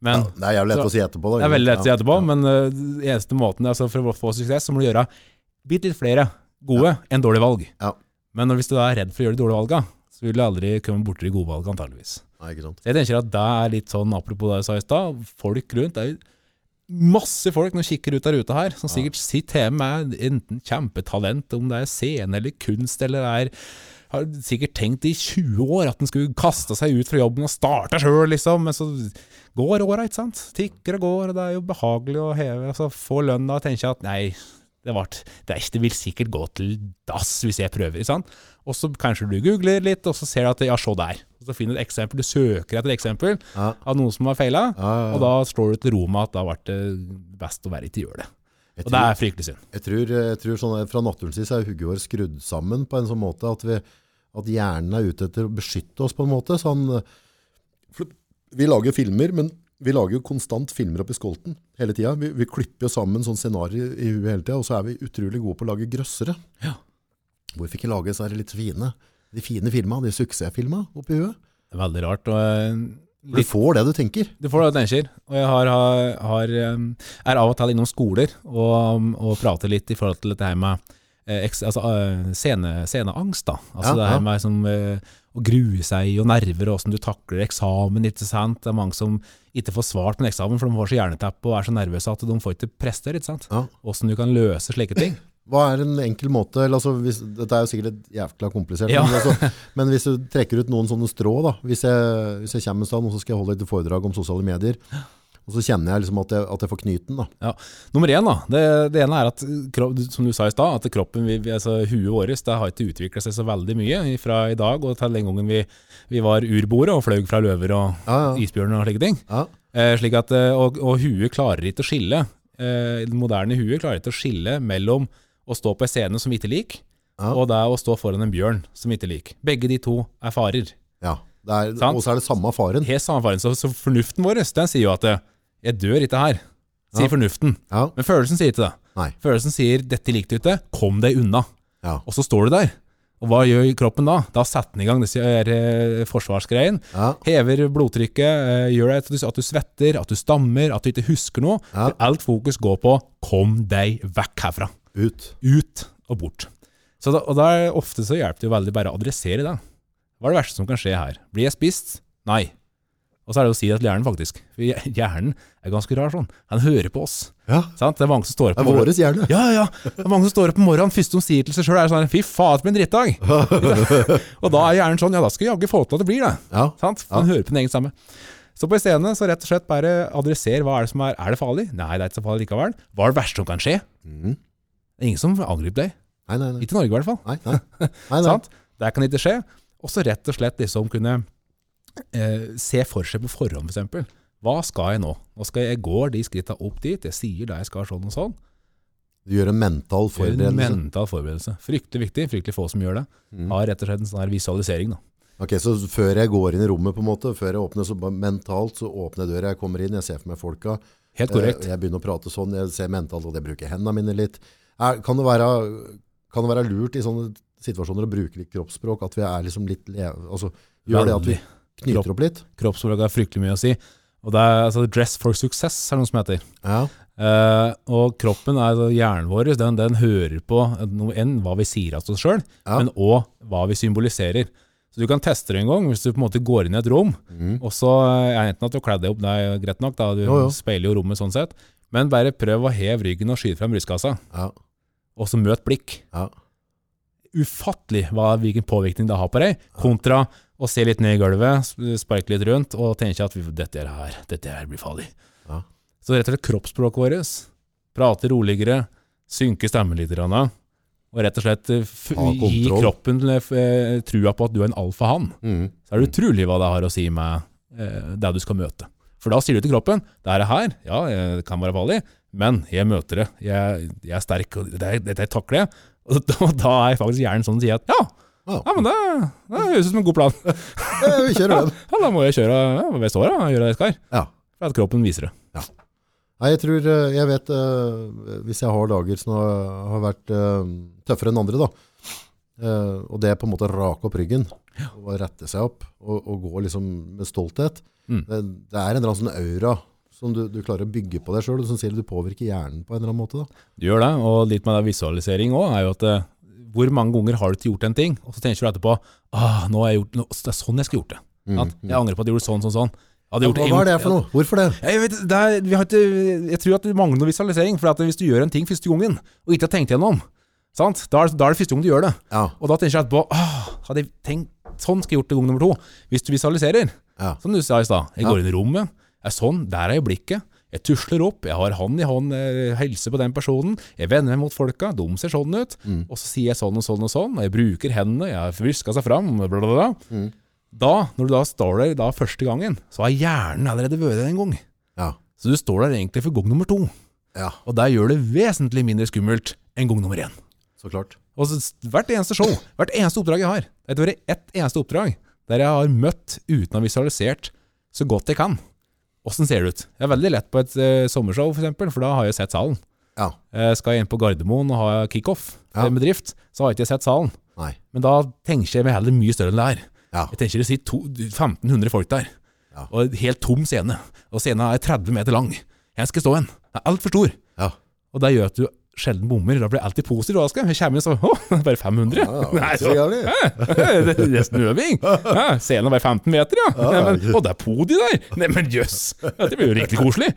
Men Ja, det er jævlig lett å si etterpå, da. det er veldig lett å si etterpå, men uh, eneste måten altså, for å få suksess, så må du gjøre bitte litt flere gode enn dårlige valg. Ja. Men hvis du da er redd for å gjøre de dårlige valga, så vil du aldri komme borti de gode valga, antageligvis. Nei, ikke sant. Så jeg tenker at det er litt sånn, apropos det jeg sa i stad, folk rundt, det er jo masse folk som kikker ut av ruta her, som sikkert sitter hjemme med enten kjempetalent, om det er scene eller kunst, eller er har sikkert tenkt i 20 år at den skulle kaste seg ut fra jobben og starte sjøl, liksom. Men så går åra, ikke sant. Tikker og går, og det er jo behagelig å heve, altså få lønna og tenke at nei, det, ble, det, er ikke, det vil sikkert gå til dass hvis jeg prøver, ikke sant. Og så kanskje du googler litt, og så ser du at ja, se der. Og så finner du et eksempel, du søker etter et eksempel Ja. av noen som har feila, Ja, ja, og da slår du til ro med at da ble det best å være ikke gjøre det. Jeg Og det er fryktelig synd. Jeg tror, jeg tror sånn, Fra naturens side er hugget vårt skrudd sammen på en sånn måte at, vi, at hjernen er ute etter å beskytte oss på en måte. Sånn, vi lager filmer, men vi lager jo konstant filmer oppi i skolten hele tida. Vi, vi klipper jo sammen sånn scenarioer i huet hele tida, og så er vi utrolig gode på å lage grøssere. Ja. Hvorfor ikke lage så er det litt fine, de fine filmene, de suksessfilmene oppi huet? Det er veldig rart. Og eh, For Du får det du tenker. Du får det du tenker. Og jeg har, har, er av og til innom skoler og, um, og prater litt i forhold til dette her med eh, altså, eh, scene, sceneangst. da. Altså Ja, det ja. her med som, å grue seg og nerver, og hvordan du takler eksamen. ikke sant? Det er mange som ikke får svart på en eksamen, for de får så jerneteppe og er så nervøse at de får ikke prestere. ikke sant? Ja. Du kan løse slike ting. Hva er en enkel måte, altså, hvis, dette er jo sikkert et jævla komplisert, Ja. men, altså, men hvis du trekker ut noen sånne strå da, hvis jeg, hvis jeg kommer et sted, og så skal jeg holde et foredrag om sosiale medier, og så kjenner jeg liksom at jeg, at jeg får knyten da. Nummer én, da. Det, det ene er at, som du sa i stad, at kroppen, vi, vi- altså huet vårt, det har ikke utvikla seg så veldig mye fra i dag og til den gangen vi, vi var urboere og fløy fra løver og Ja, ja. isbjørner og slike ting. Ja, Eh, slik at, eh, og, og huet klarer ikke å skille. Eh, det moderne huet klarer ikke å skille mellom å stå på en scene som ikke liker, Ja. og det er å stå foran en bjørn som ikke liker. Begge de to er farer. ja. Det er, og så er det samme faren. Helt samme faren. Så, så fornuften vår den sier jo at eh, 'jeg dør ikke her', sier Ja. fornuften. Ja, Men følelsen sier ikke det. nei, Følelsen sier 'dette likte du ikke', kom deg unna. ja, Og så står du der. Og hva gjør kroppen da? Da setter den i gang disse eh, forsvarsgreiene. ja, Hever blodtrykket, eh, gjør det at du, at du svetter, at du stammer, at du ikke husker noe. Ja. For alt fokus går på 'kom deg vekk herfra'. Ut. Ut og bort. Så da, og da er ofte så hjelper det jo veldig bare å adressere det. Hva er det verste som kan skje her? Blir jeg spist? Nei. Og så er det å si det til hjernen, faktisk. For hjernen er ganske rar sånn. Han hører på oss. Ja, Sant? Det er mange som står opp det er vår hjerne. ja, ja. Det er mange som står opp om morgenen, første de sier til seg sjøl, er sånn Fy faen, for en drittdag. og da er hjernen sånn Ja, da skal jeg jaggu få til at det blir det. Ja, Sant? For ja. hører på den egen stemme. Så på en scene så rett og slett bare adresser hva er det som er Er det farlig? Nei, det er ikke så farlig likevel. Hva er det verste som kan skje? Mhm. Det er ingen som angriper deg. nei, nei, nei, Ikke i Norge, i hvert fall. nei, nei, nei, nei. Det kan ikke skje. Og så rett og slett liksom kunne eh, se for seg på forhånd, f.eks. Hva skal jeg nå? Nå skal jeg, jeg går de skritta opp dit, jeg sier da jeg skal sånn og sånn. Du gjør en mental En forberedelse. mental forberedelse. Fryktelig viktig, fryktelig få som gjør det. Mm. Har rett og slett en sånn her visualisering. da. Ok, så før jeg går inn i rommet på en måte, før jeg åpner, så mentalt så åpner jeg døra, jeg kommer inn, jeg ser for meg folka, Helt korrekt. Eh, Jeg begynner å prate sånn, jeg ser mentalt at jeg bruker hendene mine litt. Er, kan, det være, kan det være lurt i sånne situasjoner å bruke litt kroppsspråk, at vi er liksom litt leve, altså gjør det at vi knyter knyter opp litt? Kroppsspråk har fryktelig mye å si. Og det er altså dress for success, er noe som heter. Ja, Uh, og kroppen, er, altså hjernen vår, den, den hører på noe enn hva vi sier av oss sjøl, Ja. men òg hva vi symboliserer. Så du kan teste det en gang, hvis du på en måte går inn i et rom, Mm. og så er enten at du kledd deg opp, det er greit nok, da, du Jo, jo. speiler jo rommet sånn sett, men bare prøv å heve ryggen og skyte frem brystkassa, ja, og så møt blikk. ja, ufattelig hva, hvilken påvirkning det har på deg, kontra å se litt ned i gulvet, sp- sparke litt rundt og tenke at vi, dette her, dette her blir farlig. Ja. Så rett og slett kroppsspråket vårt, prate roligere, synke stemmen litt, og rett og slett eh, gi kroppen eh, trua på at du er en alfahann. Mm. Så er det utrolig hva det har å si med eh, det du skal møte. For da sier du til kroppen, det er det her, ja, eh, det kan være farlig, men jeg møter det, jeg, jeg er sterk, og det, det takler jeg. Og da, da er faktisk hjernen sånn og sier at ja, Ja. ja men det, det høres ut som en god plan. ja, Vi kjører den. Ja, da må jeg kjøre ja, ved da, og gjøre det jeg skal. Ja. For at kroppen viser det. Nei, jeg tror, eh, jeg vet, eh, hvis jeg har dager som har, vært tøffere enn andre da, og det er på en måte rake opp ryggen, og rette seg opp, og, og gå liksom med stolthet, Mm. det, det er en eller annen sånn aura som du, du klarer å bygge på deg og som sier du påvirker hjernen på en eller annen måte. Da. Du gjør det, og litt med det visualisering òg, er jo at eh, hvor mange ganger har du ikke gjort en ting, og så tenker du etterpå ah, nå har jeg gjort, nå, det er sånn jeg skulle gjort det. Mm, mm. jeg angrer på at jeg gjorde sånn, sånn, sånn. Ja, gjort hva, er det for noe? Hvorfor det? Jeg, vet, det er, vi har ikke, jeg tror at det mangler noe visualisering. For at hvis du gjør en ting første gangen, og ikke har tenkt gjennom, sant? Da, er, da er det første gang du gjør det. Ja, Og da tenker jeg etterpå ah, hadde jeg tenkt, Sånn skal jeg gjort til gang nummer to. Hvis du visualiserer, ja, som du sa i stad. Jeg går inn i rommet, er sånn, der er jeg blikket. Jeg tusler opp, jeg har hånd i hånd, hilser helse på den personen. Jeg vender meg mot folka, de ser sånn ut. Mm. Og så sier jeg sånn og sånn og sånn, og jeg bruker hendene, jeg har vriska seg fram, bla, bla, bla. Mm. Da, når du da står der da første gangen, så har hjernen allerede vært der en gang. ja. Så du står der egentlig for gang nummer to. Ja, Og der gjør det vesentlig mindre skummelt enn gang nummer én. så klart. Og hvert eneste show, hvert eneste oppdrag jeg har, det har vært ett eneste oppdrag der jeg har møtt uten å ha visualisert så godt jeg kan. Åssen ser det ut? Jeg er veldig lett på et uh, sommershow, for eksempel, for da har jeg sett salen. Ja, Uh, skal jeg inn på Gardermoen og ha kickoff Ja. med drift, så har jeg ikke sett salen. nei. Men da tenker jeg meg heller mye større enn det er. Ja, Jeg tenker det sitter 1500 folk der, Ja. og en helt tom scene. Og scenen er 30 meter lang. Jeg skal stå en. Den er altfor stor. ja. Og det gjør at du sjelden bommer. Da blir jeg alltid positiv overrasket. Jeg kommer inn så Å, bare 500? ja, Nei, så det er nesten øving. Ja, scenen er bare 15 meter, ja. Ja, men, og det er podi der! Nei, men jøss. Det blir jo riktig koselig.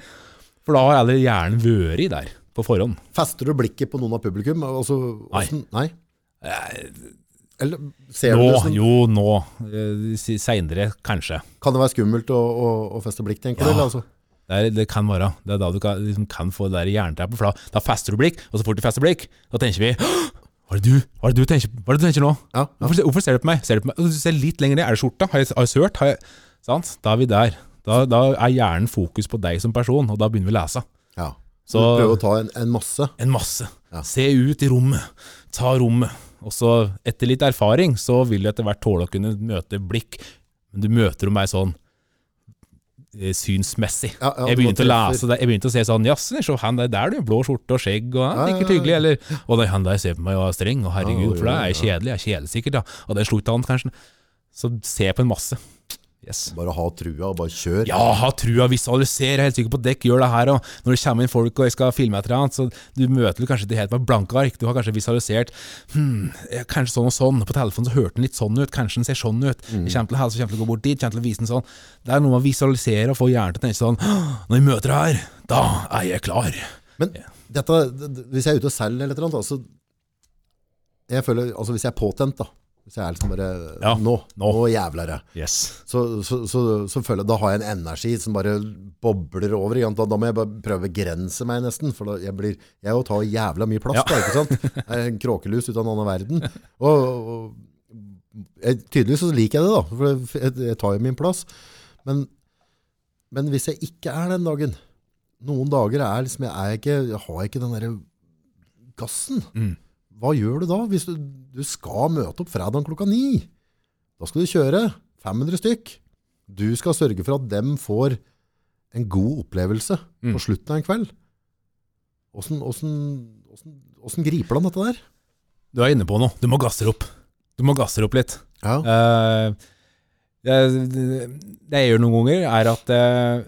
For da har aldri hjernen vært der på forhånd. Fester du blikket på noen av publikum? Altså, Nei. hvordan- nei? Eller ser Nå, du det som jo, nå. Eh, Seinere, kanskje. Kan det være skummelt å, å, å feste blikk, tenker? Ja. du? altså? Det, er, det kan være. Det er da du kan, liksom, kan få det der jernteppet. For da, da fester du blikk, og så fort du fester blikk, da tenker vi Hva er det du, hva er det du tenker, hva er det du tenker nå? Ja, ja. Hvorfor, hvorfor ser du på meg? Ser du på meg? Du ser litt lenger ned. Er det skjorta? Har jeg, har jeg sørt? Har jeg, sant? Da er vi der. Da, da er hjernen fokus på deg som person, og da begynner vi å lese. ja. Så du prøver å ta en, en masse. en masse. Ja. Se ut i rommet. Ta rommet. Og så, etter litt erfaring, så vil du etter hvert tåle å kunne møte blikk. Men du møter dem mer sånn synsmessig. Ja, ja, jeg begynte å lese det, jeg begynte å se sånn Jaså, se han der, der du, blå skjorte og skjegg, og han Ja, ja, ikke ja. hyggelig, eller det, han der ser på meg og er streng, og herregud, for det er jeg kjedelig, jeg er kjedelig sikkert, ja. Og det slutta han an, kanskje. Så se på en masse. Yes. Bare ha trua og bare kjør. Ja, ha trua, visualisere. Jeg er helt sikker på dekk, gjør det her. Og når det kommer inn folk og jeg skal filme et eller annet, så du møter du kanskje det helt med blanke ark. Du har kanskje visualisert hm, eh, kanskje sånn og sånn. På telefonen så hørte den litt sånn ut. Kanskje den ser sånn ut. Jeg kommer til å helse, kommer til å gå bort dit, kommer til å vise den sånn. Det er noe med å visualisere og få hjernen til å tenke sånn Når jeg møter det her, da er jeg klar. Men dette, d- d- hvis jeg er ute og selger eller et eller annet, altså, jeg føler, altså hvis jeg er påtent da, hvis jeg er liksom bare, Ja, nå, nå, nå. jævlere, Yes. så, så, så, så føler jeg, da har jeg en energi som bare bobler over, da, da må jeg bare prøve å begrense meg nesten, for da, jeg blir, jeg jo tar jævla mye plass Ja. da, ikke sant? Jeg er en kråkelus ut av en annen verden, og, og jeg, tydeligvis så liker jeg det da, for jeg, jeg tar jo min plass, men, men hvis jeg ikke er den dagen, noen dager er liksom, jeg, er ikke, jeg har ikke den der gassen, Mm. Hva gjør du da? Hvis du, du skal møte opp fredag klokka ni, da skal du kjøre 500 stykk. Du skal sørge for at dem får en god opplevelse Mm. på slutten av en kveld. Åssen, åssen, hvordan griper han dette der? Du er inne på noe. Du må gasse opp. Du må gasse opp litt. Ja, Uh, det, det jeg gjør noen ganger, er at eh,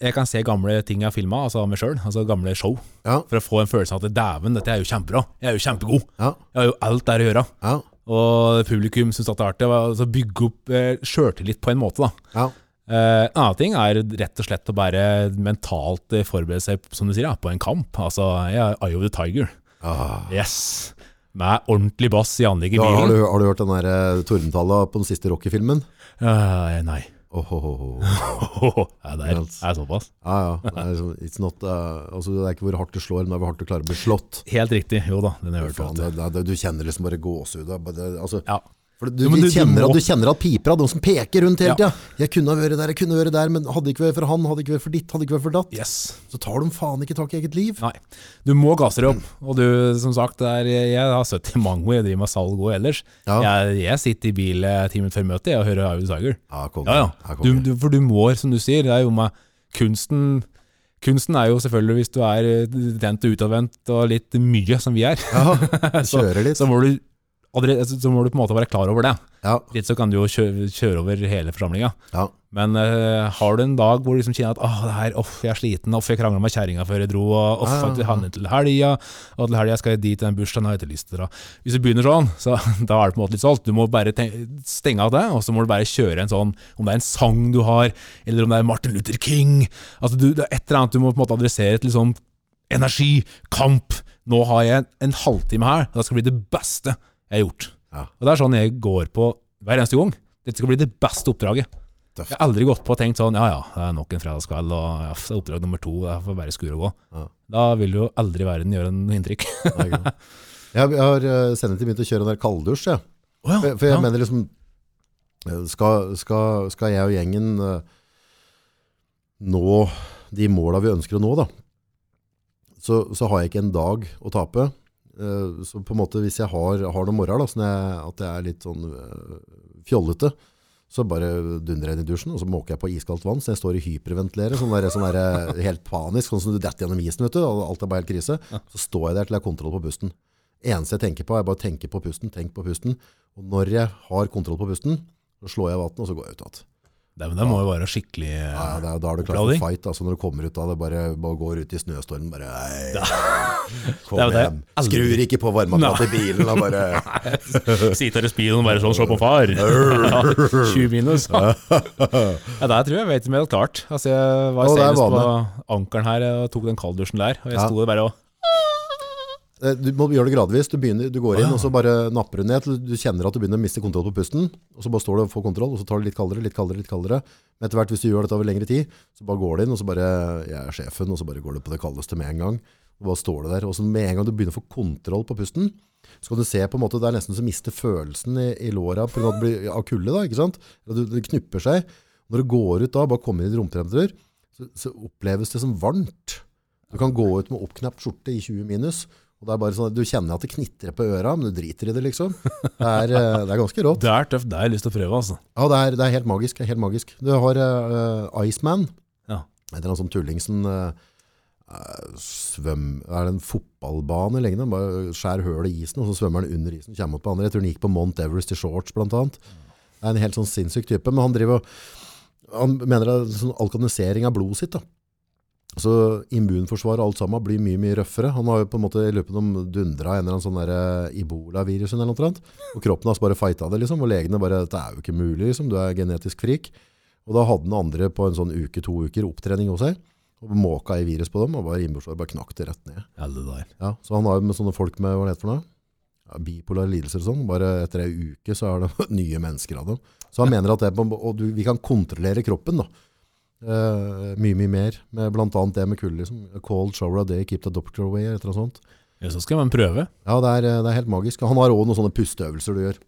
jeg kan se gamle ting jeg har filma, altså meg sjøl, altså gamle show, ja, for å få en følelse av at dæven, dette er jo kjempebra. Jeg er jo kjempegod. ja, Jeg har jo alt der å gjøre. ja, Og publikum syns det er artig. Altså bygge opp eh, sjøltillit på en måte, da. ja. Eh, en annen ting er rett og slett å bare mentalt eh, forberede seg, som du sier, ja, på en kamp. Altså, jeg er Eye of the Tiger. Ah. Yes. Med ordentlig bass i anlegget i Ja, har, du, bilen. har du hørt den der tordentala på den siste Rocky-filmen? Uh, nei. Ja, det er, er såpass. Ja, ja. Det er, liksom, it's not, uh, altså, det er ikke hvor hardt du slår, men det er hvor hardt du klarer å bli slått. Helt riktig. Jo da, den har jeg hørt. Faen, det, det, du kjenner liksom bare gåsehud. Altså, Ja. For du, ja, du, kjenner, du må- at, du kjenner at piper av de som peker rundt hele Ja. tida. Jeg kunne ha vært der, jeg kunne ha vært der, men hadde ikke vært for han, hadde ikke vært for ditt, hadde ikke vært for datt. Yes. Så tar de faen ikke tak i eget liv. Nei. Du må gasse deg opp. Og du, som sagt, er, jeg har sett i mange jeg driver med salg og ellers. Ja. Jeg, jeg sitter i bil timen ti minutter før møtet og hører Arvid Sager. Ja. Ja, Ja, ja. Du, du, for du må, som du sier, det er jo med kunsten Kunsten er jo selvfølgelig hvis du er tent og utadvendt og litt mye, som vi er, Ja, så, så, må du, så må du på en måte være klar over det. Ja, Litt så kan du jo kjøre, kjøre over hele forsamlinga. ja. Men uh, har du en dag hvor du liksom kjenner at åh, det her, off, jeg er sliten, off, jeg krangla med kjerringa før jeg dro, og off, Ja, jeg handler til helga, og til helga skal jeg dit den bursdagen, har jeg ikke lyst til å dra. Hvis du begynner sånn, så da er det på en måte litt solgt. Du må bare stenge av det, og så må du bare kjøre en sånn, om det er en sang du har, eller om det er Martin Luther King, altså du, det er et eller annet du må på en måte adressere til sånn energi, kamp. Nå har jeg en, halvtime her, det skal bli det beste jeg har gjort. Ja. Og det er sånn jeg går på hver eneste gang. Dette skal bli det beste oppdraget. Tøft. Jeg har aldri gått på og tenkt sånn, ja ja, det er nok en fredagskveld, og ja, det er oppdrag nummer to, jeg får bare skure og gå. Ja. Da vil jo aldri verden gjøre noe inntrykk. Jeg, har sendt sendet begynt å kjøre en der kalddusj, jeg. Oh, ja, For, for jeg mener liksom eh, skal, skal, skal jeg og gjengen eh, nå de måla vi ønsker å nå, da, så, så har jeg ikke en dag å tape. Eh, så på en måte hvis jeg har, har noen morgener sånn at jeg er litt sånn eh, fjollete, så bare dundrer jeg inn i dusjen, og så måker jeg på iskaldt vann, så jeg står i hyperventilerer, sånn der, sånn der, eh, helt panisk, sånn som du detter gjennom isen, vet du, og alt er bare helt krise. Så står jeg der til jeg har kontroll på pusten. Eneste jeg tenker på, er bare å tenke på pusten, tenk på pusten. Og når jeg har kontroll på pusten, så slår jeg vannet, og så går jeg ut igjen. Det, men det må jo være skikkelig Ja, er- da er du klar for fight. Altså når du kommer ut av det, bare, bare går ut i snøstormen, bare nei, Kom Det det. hjem. Skrur ikke på varmeapparatet i bilen, og bare Sitter i speeden og bare sånn, se på far. 20 minus. Ja, der tror jeg jeg vet det helt klart. Altså, jeg var senest på ankeren her og tok den kalddusjen der, og jeg Ja. sto der bare og Eh, Du må gjøre det gradvis. Du, begynner, du går inn, og så bare napper du ned til du kjenner at du begynner å miste kontroll på pusten. Og så bare står du og får kontroll, og så tar du litt kaldere, litt kaldere, litt kaldere. Men etter hvert, hvis du gjør dette over lengre tid, så bare går du inn, og så bare Jeg er sjefen, og så bare går du på det kaldeste med en gang. Bare står du der. Og så med en gang du begynner å få kontroll på pusten, så kan du se på en måte Det er nesten så mister følelsen i, i låra grunn av det kulde, da. ikke sant? Eller Det knupper seg. Når du går ut da, bare kommer inn i romtemperatur, så, så oppleves det som varmt. Du kan gå ut med oppknapt skjorte i 20 minus, og det er bare sånn at du kjenner at det knitrer på øra, men du driter i det, liksom. Det er, eh, det er ganske rått. Det er tøft, det har jeg lyst til å prøve, altså. Ja, det er, det er helt magisk. Det er helt magisk. Du har uh, Iceman. Ja. Det eller en sånn tulling som eh, svøm, er det en fotballbane lignende. Bare skjær høl i isen, og så svømmer han under isen og kommer opp på andre. Jeg tror han gikk på Mount Everest i shorts, blant annet. Det er en helt sånn sinnssyk type, men han driver og han mener det er sånn alkanisering av blodet sitt. da. Så immunforsvaret og alt sammen blir mye mye røffere. Han har jo på en måte i løpet av dundra en eller annen sånn der eh, eller noe annet. Og kroppen hans bare fighta det, liksom. Og legene bare Det er jo ikke mulig, liksom. Du er genetisk frik. Og da hadde han andre på en sånn uke, to uker opptrening hos seg. Og måka i virus på dem, og bare immunforsvaret bare knakk det rett ned. Ja, det så han har jo med sånne folk med hva det heter for noe? Ja, bipolare lidelser og sånn. Bare etter ei uke så er det nye mennesker av dem. Så han mener at det, er og du, vi kan kontrollere kroppen da. Eh, mye, mye mer. Med blant annet det med kulde. Liksom. A cold shower a day, keep the doctor away, eller annet sånt. Ja, så skal man prøve. Ja, det er, det er helt magisk. Han har også noen sånne pusteøvelser du gjør.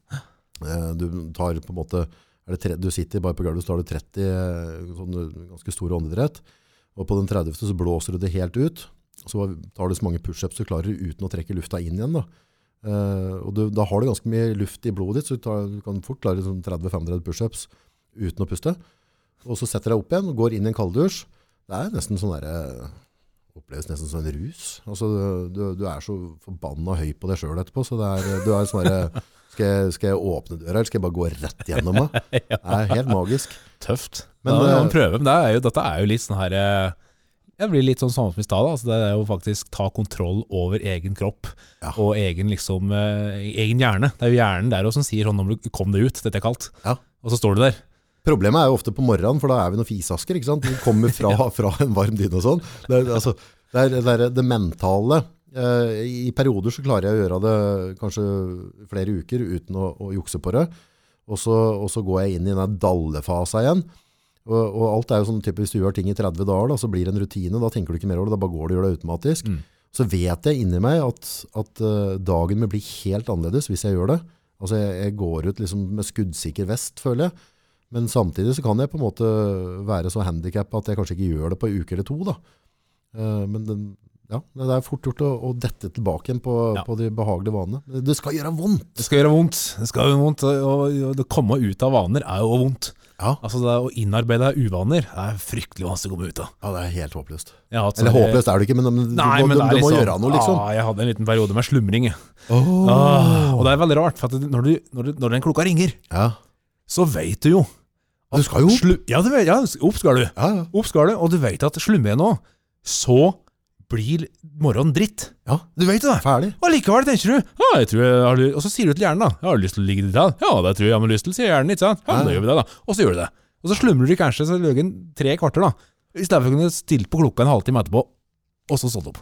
Eh, Du tar på en måte, er det tre, du sitter bare på gulvet, så tar du 30 eh, sånne ganske store åndedrett, og på den 30. så blåser du det helt ut, så tar du så mange push-ups du klarer uten å trekke lufta inn igjen da. Uh, og du, da har du ganske mye luft i blodet ditt, så du, tar, du kan fort klare sånn 30-35 push-ups uten å puste. Og så setter du deg opp igjen og går inn i en kalddusj. Det er nesten sånn der, eh, oppleves nesten som en rus. Altså, du, du er så forbanna høy på deg sjøl etterpå, så er, du er sånn derre skal, jeg- skal jeg åpne døra, eller skal jeg bare gå rett gjennom meg? Det er helt magisk. Tøft. Men, da må man eh, prøve. Men det er jo, dette er jo litt sånn her eh, Det blir litt sånn samme som i stad. Altså det er jo faktisk ta kontroll over egen kropp Ja. og egen, liksom, eh, egen hjerne. Det er jo hjernen der også som sier sånn du kom deg ut, dette er kaldt. Ja. Og så står du der. Problemet er jo ofte på morgenen, for da er vi noen fisasker, ikke sant? Vi kommer fra, fra en varm dyne og sånn. Det, altså, det, det, er det mentale. Eh, I perioder så klarer jeg å gjøre det kanskje flere uker uten å, å jukse på det. Og så, og så går jeg inn i den dallefasa igjen. Og, og alt er jo sånn typisk, du gjør ting i 30 dager, da, så blir det en rutine. Da tenker du ikke mer over det, da bare går du og gjør det automatisk. Mm. Så vet jeg inni meg at, at eh, dagen min blir helt annerledes hvis jeg gjør det. Altså jeg, jeg går ut liksom med skuddsikker vest, føler jeg. Men samtidig så kan jeg på en måte være så handikappa at jeg kanskje ikke gjør det på en uke eller to. Da. Eh, Men den, ja, det er fort gjort å, å dette tilbake igjen på, Ja. på de behagelige vanene. Men Det skal gjøre vondt! Det skal gjøre vondt. Det skal gjøre vondt, og og komme ut av vaner er jo vondt. Ja, Altså det Å innarbeide uvaner er fryktelig vanskelig å komme ut av. ja det er helt håpløst. Ja, altså, Eller håpløst er det ikke, men, men Nei, du, må, men du, du liksom, må gjøre noe, liksom. Ja, jeg hadde en liten periode med slumring. Oh. Ah, og det er veldig rart, for når, du, når, du, når den klokka ringer, Ja. så vet du jo Du skal jo opp. Ja, du vet, ja, opp skal du. Ja, ja. Opp skal du, og du vet at slummer jeg nå, så blir morgenen dritt. ja, Du vet det. ferdig. Og likevel tenker du ja, jeg tror jeg har, Og så sier du til hjernen da Jeg har lyst til å ligge ditt her? Ja, det tror jeg jeg har lyst til, sier hjernen. ikke sant? Ja, men da gjør vi det, da. Og så gjør du det. Og så slumrer du kanskje så løgen tre kvarter, da. I stedet for å kunne stille på klokka en halvtime etterpå, og så stått opp.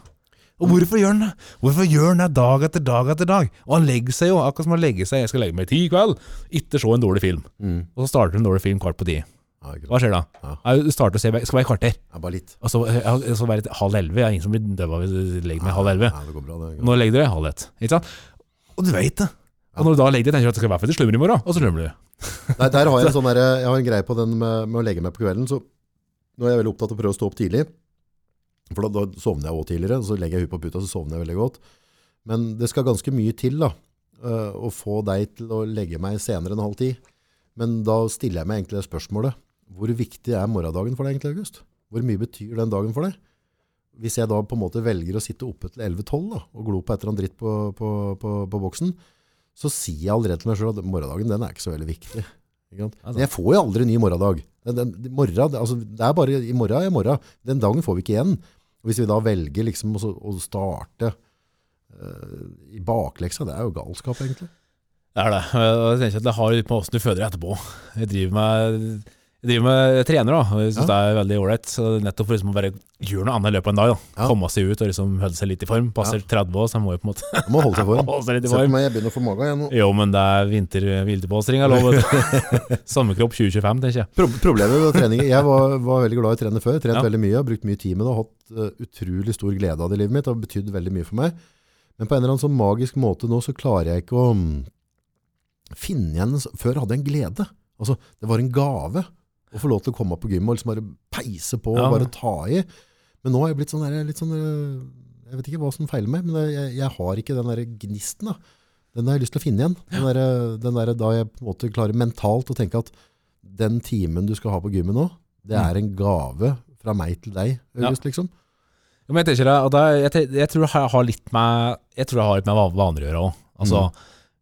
Og hvorfor gjør han det? Hvorfor gjør han det dag etter dag etter dag? Og han legger seg jo, akkurat som han legger seg Jeg skal legge meg ti i kveld, ikke se en dårlig film. Mm. Og så starter en dårlig film kvart på ti. Hva skjer da? Du starter å se, skal være i kvarter. ja, bare litt. Og så, så være halv elleve. Det er ingen som blir døva hvis du legger meg halv elleve. Når legger du deg? Halv ett. Ikke sant? Og du vet det. Og når du da legger deg, tenker du at det skal være for du slummer i morgen, og så slummer du. Nei, der har jeg en sånn der, jeg har en greie på den med, med å legge meg på kvelden, så nå er jeg veldig opptatt av å prøve å stå opp tidlig. For da, da sovner jeg også tidligere, så legger jeg huet på puta, så sovner jeg veldig godt. Men det skal ganske mye til da, eh, å få deg til å legge meg senere enn halv ti. Men da stiller jeg meg egentlig det spørsmålet. Hvor viktig er morgendagen for deg egentlig, August? Hvor mye betyr den dagen for deg? Hvis jeg da på en måte velger å sitte oppe til 11-12 og glo på et eller annet dritt på, på, på, på boksen, så sier jeg allerede til meg selv at morgendagen den er ikke så veldig viktig. Men jeg får jo aldri ny morgendag. Den, den, morgen, altså, det er bare i morgen er i morgen. Den dagen får vi ikke igjen. Og hvis vi da velger liksom å, å starte uh, i bakleksa, det er jo galskap egentlig. Det er det. Jeg tenker at det har litt med åssen du føder deg etterpå. Jeg driver med jeg driver med jeg trener, da, og jeg syns det er veldig ålreit. Nettopp for liksom å bare gjøre noe annet i løpet av en dag. da Ja. Komme seg ut og liksom holde seg litt i form. Passer 30 år, så jeg må jo på en måte Man må holde seg for. holde seg litt i Se på form. meg, jeg begynner å få mage igjen nå. Jo, men det er vinter, vinterpolstring jeg lover. Samme kropp Sommerkropp 2025, tenker jeg. Pro problemet med trening, jeg var, var veldig glad i å trene før, trent Ja. veldig mye, har brukt mye tid med det, og hatt uh, utrolig stor glede av det i livet mitt, det har betydd veldig mye for meg. Men på en eller annen sånn magisk måte nå, så klarer jeg ikke å mm, finne igjen, før hadde jeg en glede. Altså, det var en gave å få lov til å komme opp på gymmet og liksom bare peise på og bare ta i. Men nå har jeg blitt sånn der, litt sånn, jeg vet ikke hva som feiler meg, men jeg, jeg har ikke den der gnisten da. Den har jeg lyst til å finne igjen. Den der, den der, da jeg på en måte klarer mentalt å tenke at den timen du skal ha på gymmet nå, det Mm. er en gave fra meg til deg, August, liksom. Ja, Men jeg tenker er- jeg, jeg tror det har- litt med Jeg tror det har litt med va- vaner å gjøre òg. Altså,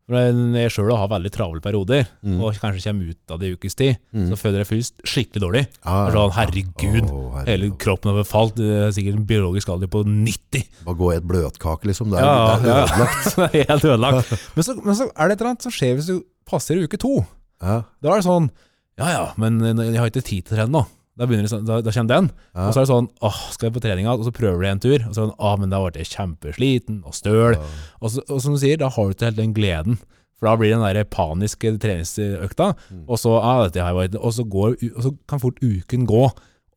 for jeg sjøl har veldig travle perioder, Mm. og kanskje kommer ut av det i ukes tid, Mm. så føler jeg først skikkelig dårlig. Ja, er sånn, herregud, oh, herregud. hele kroppen har falt. Det er sikkert en biologisk alder på 90. Bare gå i et bløtkake, liksom. Det er, Ja, det er ødelagt. er helt ødelagt. Men så, men så er det et eller annet som skjer hvis du passer i uke to. Ja, Da er det sånn Ja ja, men jeg har ikke tid til å trene nå. Da, begynner det, sånn- da, da kommer den. ja. Og så er det sånn åh, skal jeg på treninga? Og så prøver du en tur. Og så er det sånn, åh, men da ble jeg kjempesliten og støl. Og, så, og som du sier, da har du ikke helt den gleden. For da blir det den der paniske treningsøkta, Mm. og så, ah, dette har jeg vært, og så, går, og så kan fort uken gå.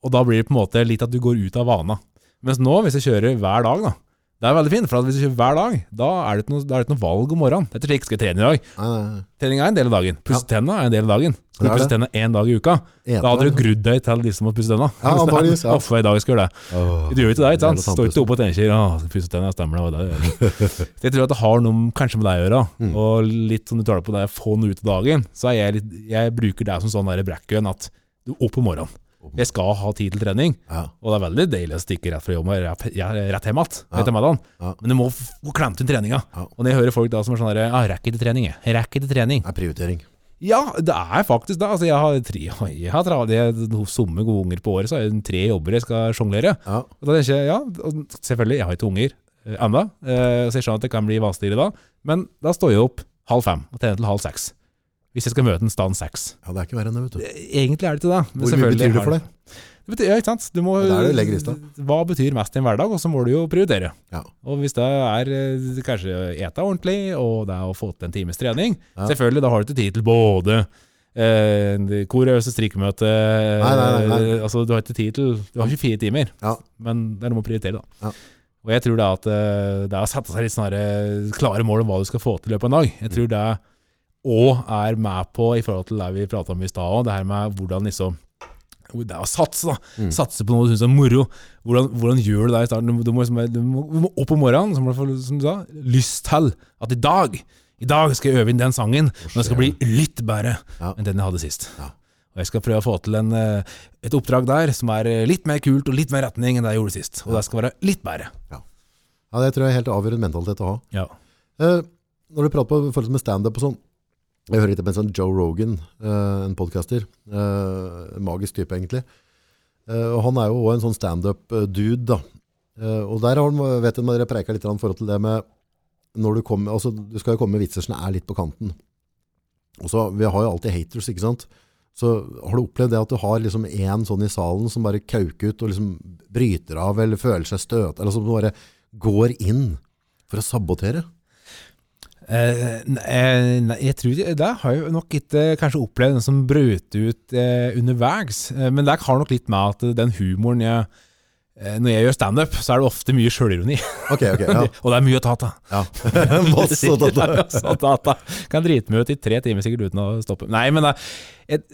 Og da blir det på en måte litt at du går ut av vana. Mens nå, hvis jeg kjører hver dag, da, det er veldig fint, for at hvis du kjører hver dag, da er det ikke noe, er det ikke noe valg om morgenen. Dette er slik skal jeg trene i dag. Nei, nei, nei. Trening er en del av dagen. Pusse tenna er en del av dagen. Skal du pusse tenna én dag i uka, da hadde du grudd deg til de som må pusse tenna. Ja, antageligvis, ja. Uff, i dag skal gjøre det. Åh, Du gjør ikke det, ikke sant? Står ikke oppe og tenker at pusse tenna, stemmer det. det er. Jeg tror at det har noe kanskje med deg å gjøre. Mm. Og litt som du tar det på det, få noe ut av dagen. Så jeg, litt, jeg bruker det som sånn bracken at du opp om morgenen. Jeg skal ha tid til trening, Ja. og det er veldig deilig å stikke rett fra jobb og rett, hjem igjen. Ja. Men du må få klemt inn treninga. Ja. Og når jeg hører folk da som er sånn her ah, 'Rekker ikke trening, jeg. Rekker ikke trening'. Det er prioritering. Ja, det er faktisk det. Altså, jeg har tre jeg har tra- er somme gode unger på året, så har jeg tre jobber jeg skal sjonglere. Ja. Og da tenker jeg, ja, selvfølgelig, jeg har ikke unger eh, ennå, eh, så jeg skjønner at det kan bli vanskeligere da. Men da står jeg opp halv fem og trener til halv seks. Hvis jeg skal møte en stand seks. ja, det er ikke verre enn det, vet du. Egentlig er det ikke det. men Hvor mye betyr det for deg? Det betyr, ja, ikke sant? Du må, Ja, det er det du. Hva betyr mest i en hverdag, og så må du jo prioritere. Ja. Og hvis det er eh, kanskje ete ordentlig, og det er å få til en times trening, selvfølgelig, da har du ikke tid til både eh, korøse strikkemøte Nei, nei, nei, nei. eh, Altså, du har ikke tid til Du har 24 timer, Ja. men det er noe å prioritere, da. Ja. Og jeg tror det er at eh, det er å sette seg litt eh, klare mål om hva du skal få til i løpet av en dag. Jeg tror det òg er med på, i forhold til det vi prata om i stad òg, det her med hvordan liksom det er å satse, da. Mm. Satse på noe du syns er moro. Hvordan, hvordan gjør du det i starten? Du, må- du, må, liksom- du, må, du må opp om morgenen, få som du sa, lyst til at i dag i dag skal jeg øve inn den sangen, og den skal bli litt bedre Ja. enn den jeg hadde sist. Ja. Og jeg skal prøve å få til en, eh, et oppdrag der som er eh, litt mer kult og litt mer retning enn det jeg gjorde sist. Og det skal være litt bedre. Ja, det tror jeg er helt avgjørende mentalitet å ha. Ja. Eh, når du prater på forhold med stand-up og sånn, jeg hører litt på en sånn Joe Rogan, eh, en podcaster, eh, magisk type egentlig. Eh, og han er jo også en sånn stand-up-dude da. Og der har han, vet jeg, dere preika litt i forhold til det med, når du kommer, altså du skal jo komme med vitser som er litt på kanten. Og så, vi har jo alltid haters, ikke sant? Så har du opplevd det at du har liksom en sånn i salen som bare kauker ut og liksom bryter av eller føler seg støt, eller som bare går inn for å sabotere? Eh, ne- eh, nei, jeg tror Det har jeg nok ikke kanskje opplevd den som brøt ut eh, underveis. Eh, men det har nok litt med at den humoren jeg eh, når jeg gjør standup, så er det ofte mye sjølironi. Okay, okay, ja. Og det er mye å ta av. ja. Masse å ta av. Kan drite meg ut i tre timer sikkert uten å stoppe. Nei, men jeg,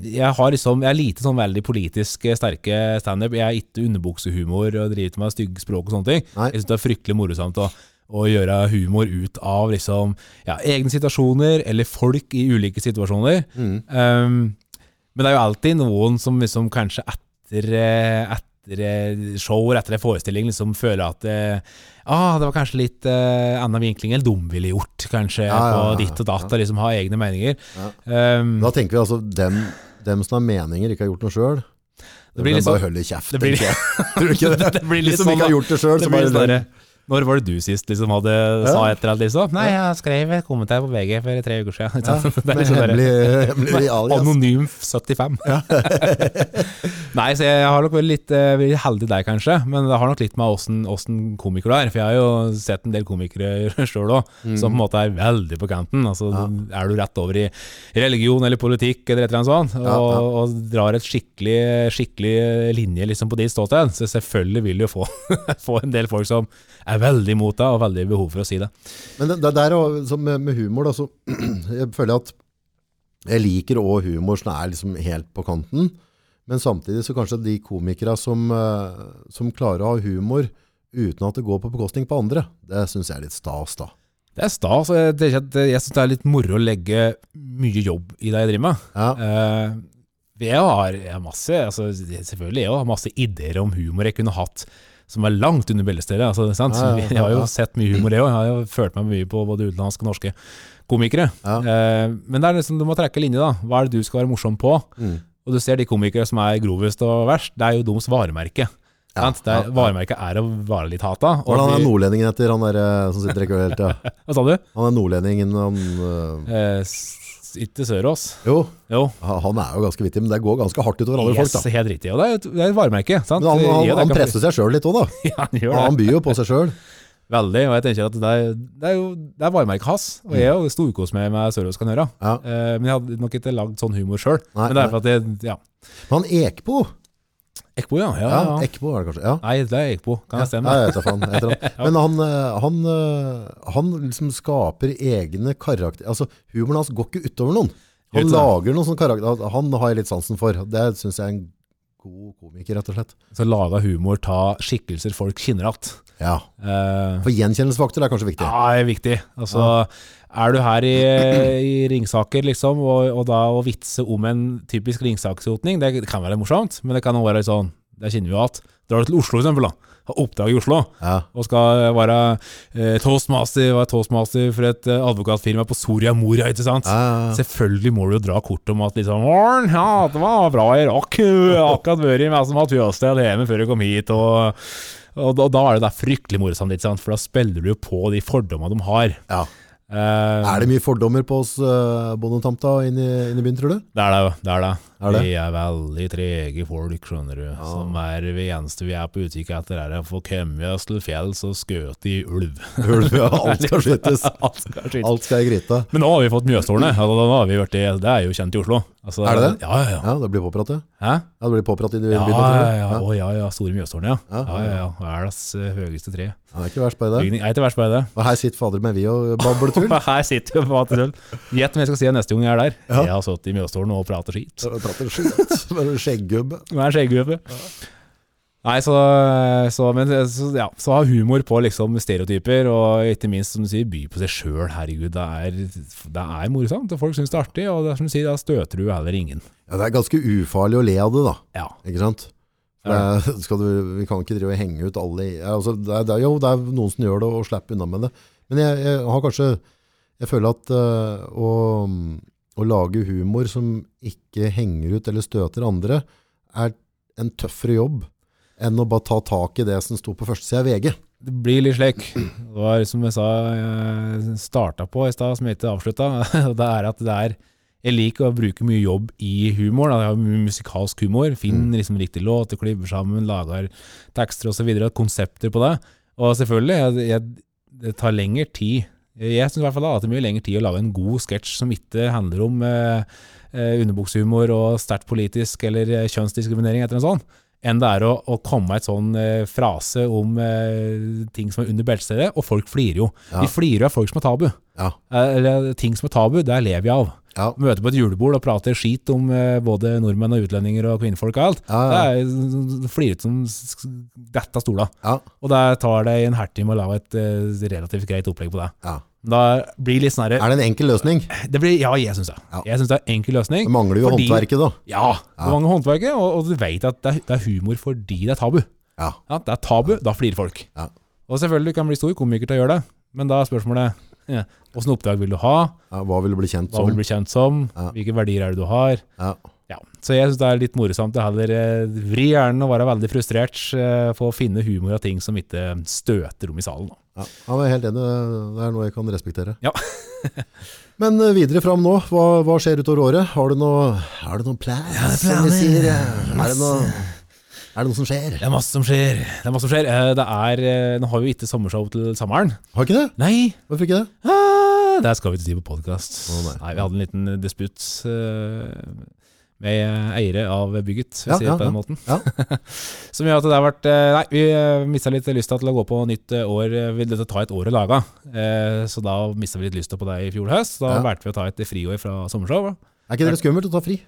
jeg, liksom Jeg er lite sånn veldig politisk sterke standup. Jeg er ikke underbuksehumor og driver med stygg språk og sånne ting. Nei. Jeg syns det er fryktelig morosomt å, å gjøre humor ut av liksom ja, egne situasjoner eller folk i ulike situasjoner. Mm. Um, men det er jo alltid noen som liksom kanskje etter, eh, etter eh, show etter en forestilling liksom føler at eh, ah, det var kanskje litt uh, annen vinkling enn de ville gjort, kanskje, Ja, ja, på ditt og datt, og liksom ha egne meninger. Um, Da tenker vi altså dem, dem som har meninger, ikke har gjort noe sjøl. Det blir litt bare sånn- holder kjeft. det blir- det? det blir litt som sånn, ikke har gjort det sjøl, Når var det du sist liksom hadde sa et eller annet, liksom? Nei, jeg skrev et kommentar på VG for tre uker siden. ja? Det er liksom bare- hemmelig, hemmelig alias. Anonym 75. Nei, så jeg har nok vært litt uh, heldig der, kanskje. Men det har nok litt med åssen komiker du er. For jeg har jo sett en del komikere sjøl òg, som på en måte er veldig på kanten. Altså, Er du rett over i religion eller politikk eller et eller annet sånt, og, Ja, ja. og drar et skikkelig, skikkelig linje liksom på ditt ståsted, så selvfølgelig vil du jo få, få en del folk som er veldig imot deg, og veldig behov for å si det. Men det, det der med, med humor, da, så jeg føler at jeg liker også humor som er liksom helt på kanten. Men samtidig så kanskje de komikere som, eh, som klarer å ha humor uten at det går på bekostning på andre, det synes jeg er litt stas da. Det er stas, jeg, tenker jeg syns det er litt moro å legge mye jobb i det jeg driver med. Ja, Eh, jeg har jeg har masse, altså, selvfølgelig jeg har masse ideer om humor jeg kunne hatt som er langt under bellestellet. Altså. Ja, ja, ja, Jeg har jo sett mye humor, jeg òg. Jeg har jo følt meg mye på både utenlandske og norske komikere. Ja. Eh, men det er liksom, du må trekke linje, da. Hva er det du skal være morsom på? Mm. Og du ser de komikere som er grovest og verst, det er jo deres varemerke. Ja? Det ja, ja. Varemerket er å være litt hata. Hvordan er nordlendingen etter han der eh, som sitter i hele tida? Hva sa du? Han er nordlendingen, han, uh... Eh, s- ikke Sørås. jo, Jo. han er jo ganske vittig, men det går ganske hardt utover andre Yes, folk da. helt riktig. Og det er et, det er et varemerke. Sant? Men han, han, Ja, han presser seg selv litt også da. Ja, han gjør det. Han byr jo på seg selv. Veldig, og jeg tenker at det er, det er jo det er varemerket hans, og jeg er jo storkos med meg Sørås kan gjøre. Ja. Eh, men jeg hadde nok ikke lagd sånn humor sjøl. Men det er for at jeg, ja. Men han Ekbo, Ekbo, ja. ja, ja, ja. Ekbo er det kanskje, ja. Nei, det er Ekbo, kan jeg stemme? Ja, jeg vet faen, han. Men han, eh, han, eh, han liksom skaper egne karakter, altså humoren hans går ikke utover noen. Han lager noen sånne karakter, han har jeg litt sansen for. Det synes jeg er en god komiker, rett og slett. Så laga humor ta skikkelser folk kjenner igjen. Ja, Eh, for gjenkjennelsesfaktor er kanskje viktig. ja, det er viktig. Altså, er du her i, i Ringsaker, liksom, og, og da å vitse om en typisk Ringsaker-sotning, det kan være morsomt, men det kan også være sånn, det kjenner vi jo at. Drar du til Oslo, for eksempel, da. Har oppdrag i Oslo. Ja, og skal være eh, toastmaster, være toastmaster for et eh, advokatfirma på Soria Moria, ikke sant? ja. Selvfølgelig må du jo dra kort om at liksom Ja, det var bra jeg rakk. Akkurat vært med som har tøstet hjemme før jeg kom hit. Og, og, da- da er det der fryktelig morsomt. For da spiller du jo på de fordommene de har. ja. Eh, Er det mye fordommer på oss uh, bondetamta inne, i- inn i byen, tror du? Det er det jo. Det er det. Er det? Vi er veldig trege folk, skjønner du. Som er det eneste vi er på utkikk etter, er å få komme oss til fjells og skutt i ulv. Ulv, ja, alt skal skytes. Alt skal skytes. Alt skal i gryta. Men nå har vi fått Mjøstårnet. Altså, da har vi vært i, det er jo kjent i Oslo. Altså, Er det det? Ja, ja, ja. Ja, det blir påpratet. Hæ? Ja, det blir påpratet i Ja, ja, ja, Ja. Å, ja, ja. Store Mjøstårnet, ja. Ja, Ja, ja, ja. Verdens eh, høyeste tre. Ja, det er ikke verst bare det. Jeg er ikke verst bare det. Og her sitter fader med vi og babler tull. Her sitter vi og på tull. Gjett om jeg skal si det neste gang jeg er der. Ja. Jeg har sittet i Mjøstårnet og prater skit. Skit. Bare skjeggubbe. Er skjeggubbe. Nei, så, så, men, så, ja, så ha humor på liksom stereotyper, og ikke minst, som du sier, by på seg sjøl. Herregud, det er, det er morsomt, og folk syns det er artig. Og det er som du sier, da støter du heller ingen. Ja, det er ganske ufarlig å le av det, da. Ja. Ikke sant? Ja. det, du, vi kan ikke drive og henge ut alle altså, det, det jo det er noen som gjør det og slipper unna med det. Men jeg, jeg har kanskje Jeg føler at øh, å, å lage humor som ikke henger ut eller støter andre, er en tøffere jobb enn å bare ta tak i det som sto på førstesida av VG. Det blir litt slik. Det var som jeg sa, jeg starta på i stad, som jeg ikke avslutta. Det er at det er Jeg liker å bruke mye jobb i humor. Jeg har mye musikalsk humor. Finner liksom riktig låt, klipper sammen, lager tekster osv. Konsepter på det. Og selvfølgelig, jeg, jeg, det tar lengre tid. Jeg syns i hvert fall det det er mye lengre tid å lage en god sketsj som ikke handler om eh, eh, underbuksehumor og sterkt politisk eller eh, kjønnsdiskriminering, etter en sånn, enn det er å, å komme med et sånn eh, frase om eh, ting som er under beltestedet, og folk flirer jo. Ja. De flirer av folk som er tabu. Ja. Eh, Eller ting som er tabu, det lever jeg av. Ja. Møte på et julebord og prate skit om både nordmenn og utlendinger og kvinnfolk og alt. Ja, ja. Det er fliret som dette stola. Ja. Og det tar det en halvtime å lage et relativt greit opplegg på det. Ja. Da blir litt sånn Er det en enkel løsning? det blir, Ja, jeg syns det. Ja. Jeg synes det er en enkel løsning. Det mangler jo Fordi- håndverket, da. Ja, det mangler håndverket, og, og du vet at det er, det er humor fordi det er tabu. Ja. Ja, det er tabu, da flirer folk. Ja. Og selvfølgelig kan du bli stor komiker til å gjøre det, men da er spørsmålet ja, Åssen oppdrag vil du ha? Ja, hva vil du bli kjent Hva som? bli kjent som? Ja. Hvilke verdier er det du har? Ja. Så jeg syns det er litt morsomt å heller eh, vri hjernen og være veldig frustrert eh, for å finne humor av ting som ikke støter om i salen. Ja, jeg er helt enig. Det er noe jeg kan respektere. Ja. Men eh, videre fram nå, hva, hva skjer utover året? Har du noe, har du noen plans? Ja, det er planer. Er det, noe, er det noe som skjer? Det er masse som skjer. Det er masse som skjer. Det er, nå har vi ikke sommershow til sommeren. Har ikke det? Nei, Hvorfor ikke det? ah, det skal vi ikke si på podkast. Oh, nei. nei, vi hadde en liten disputt med eiere av bygget, Ja, ja, ja. måten. Ja. Som gjør at det har vært eh, Nei, vi uh, mista litt lyst til å gå på nytt eh, år. Vil Vi ville ta et år å lage, eh, så da mista vi litt lyst på det i fjor høst. Da valgte vi å ta et friår fra sommershow. Er ikke det skummelt å ta fri?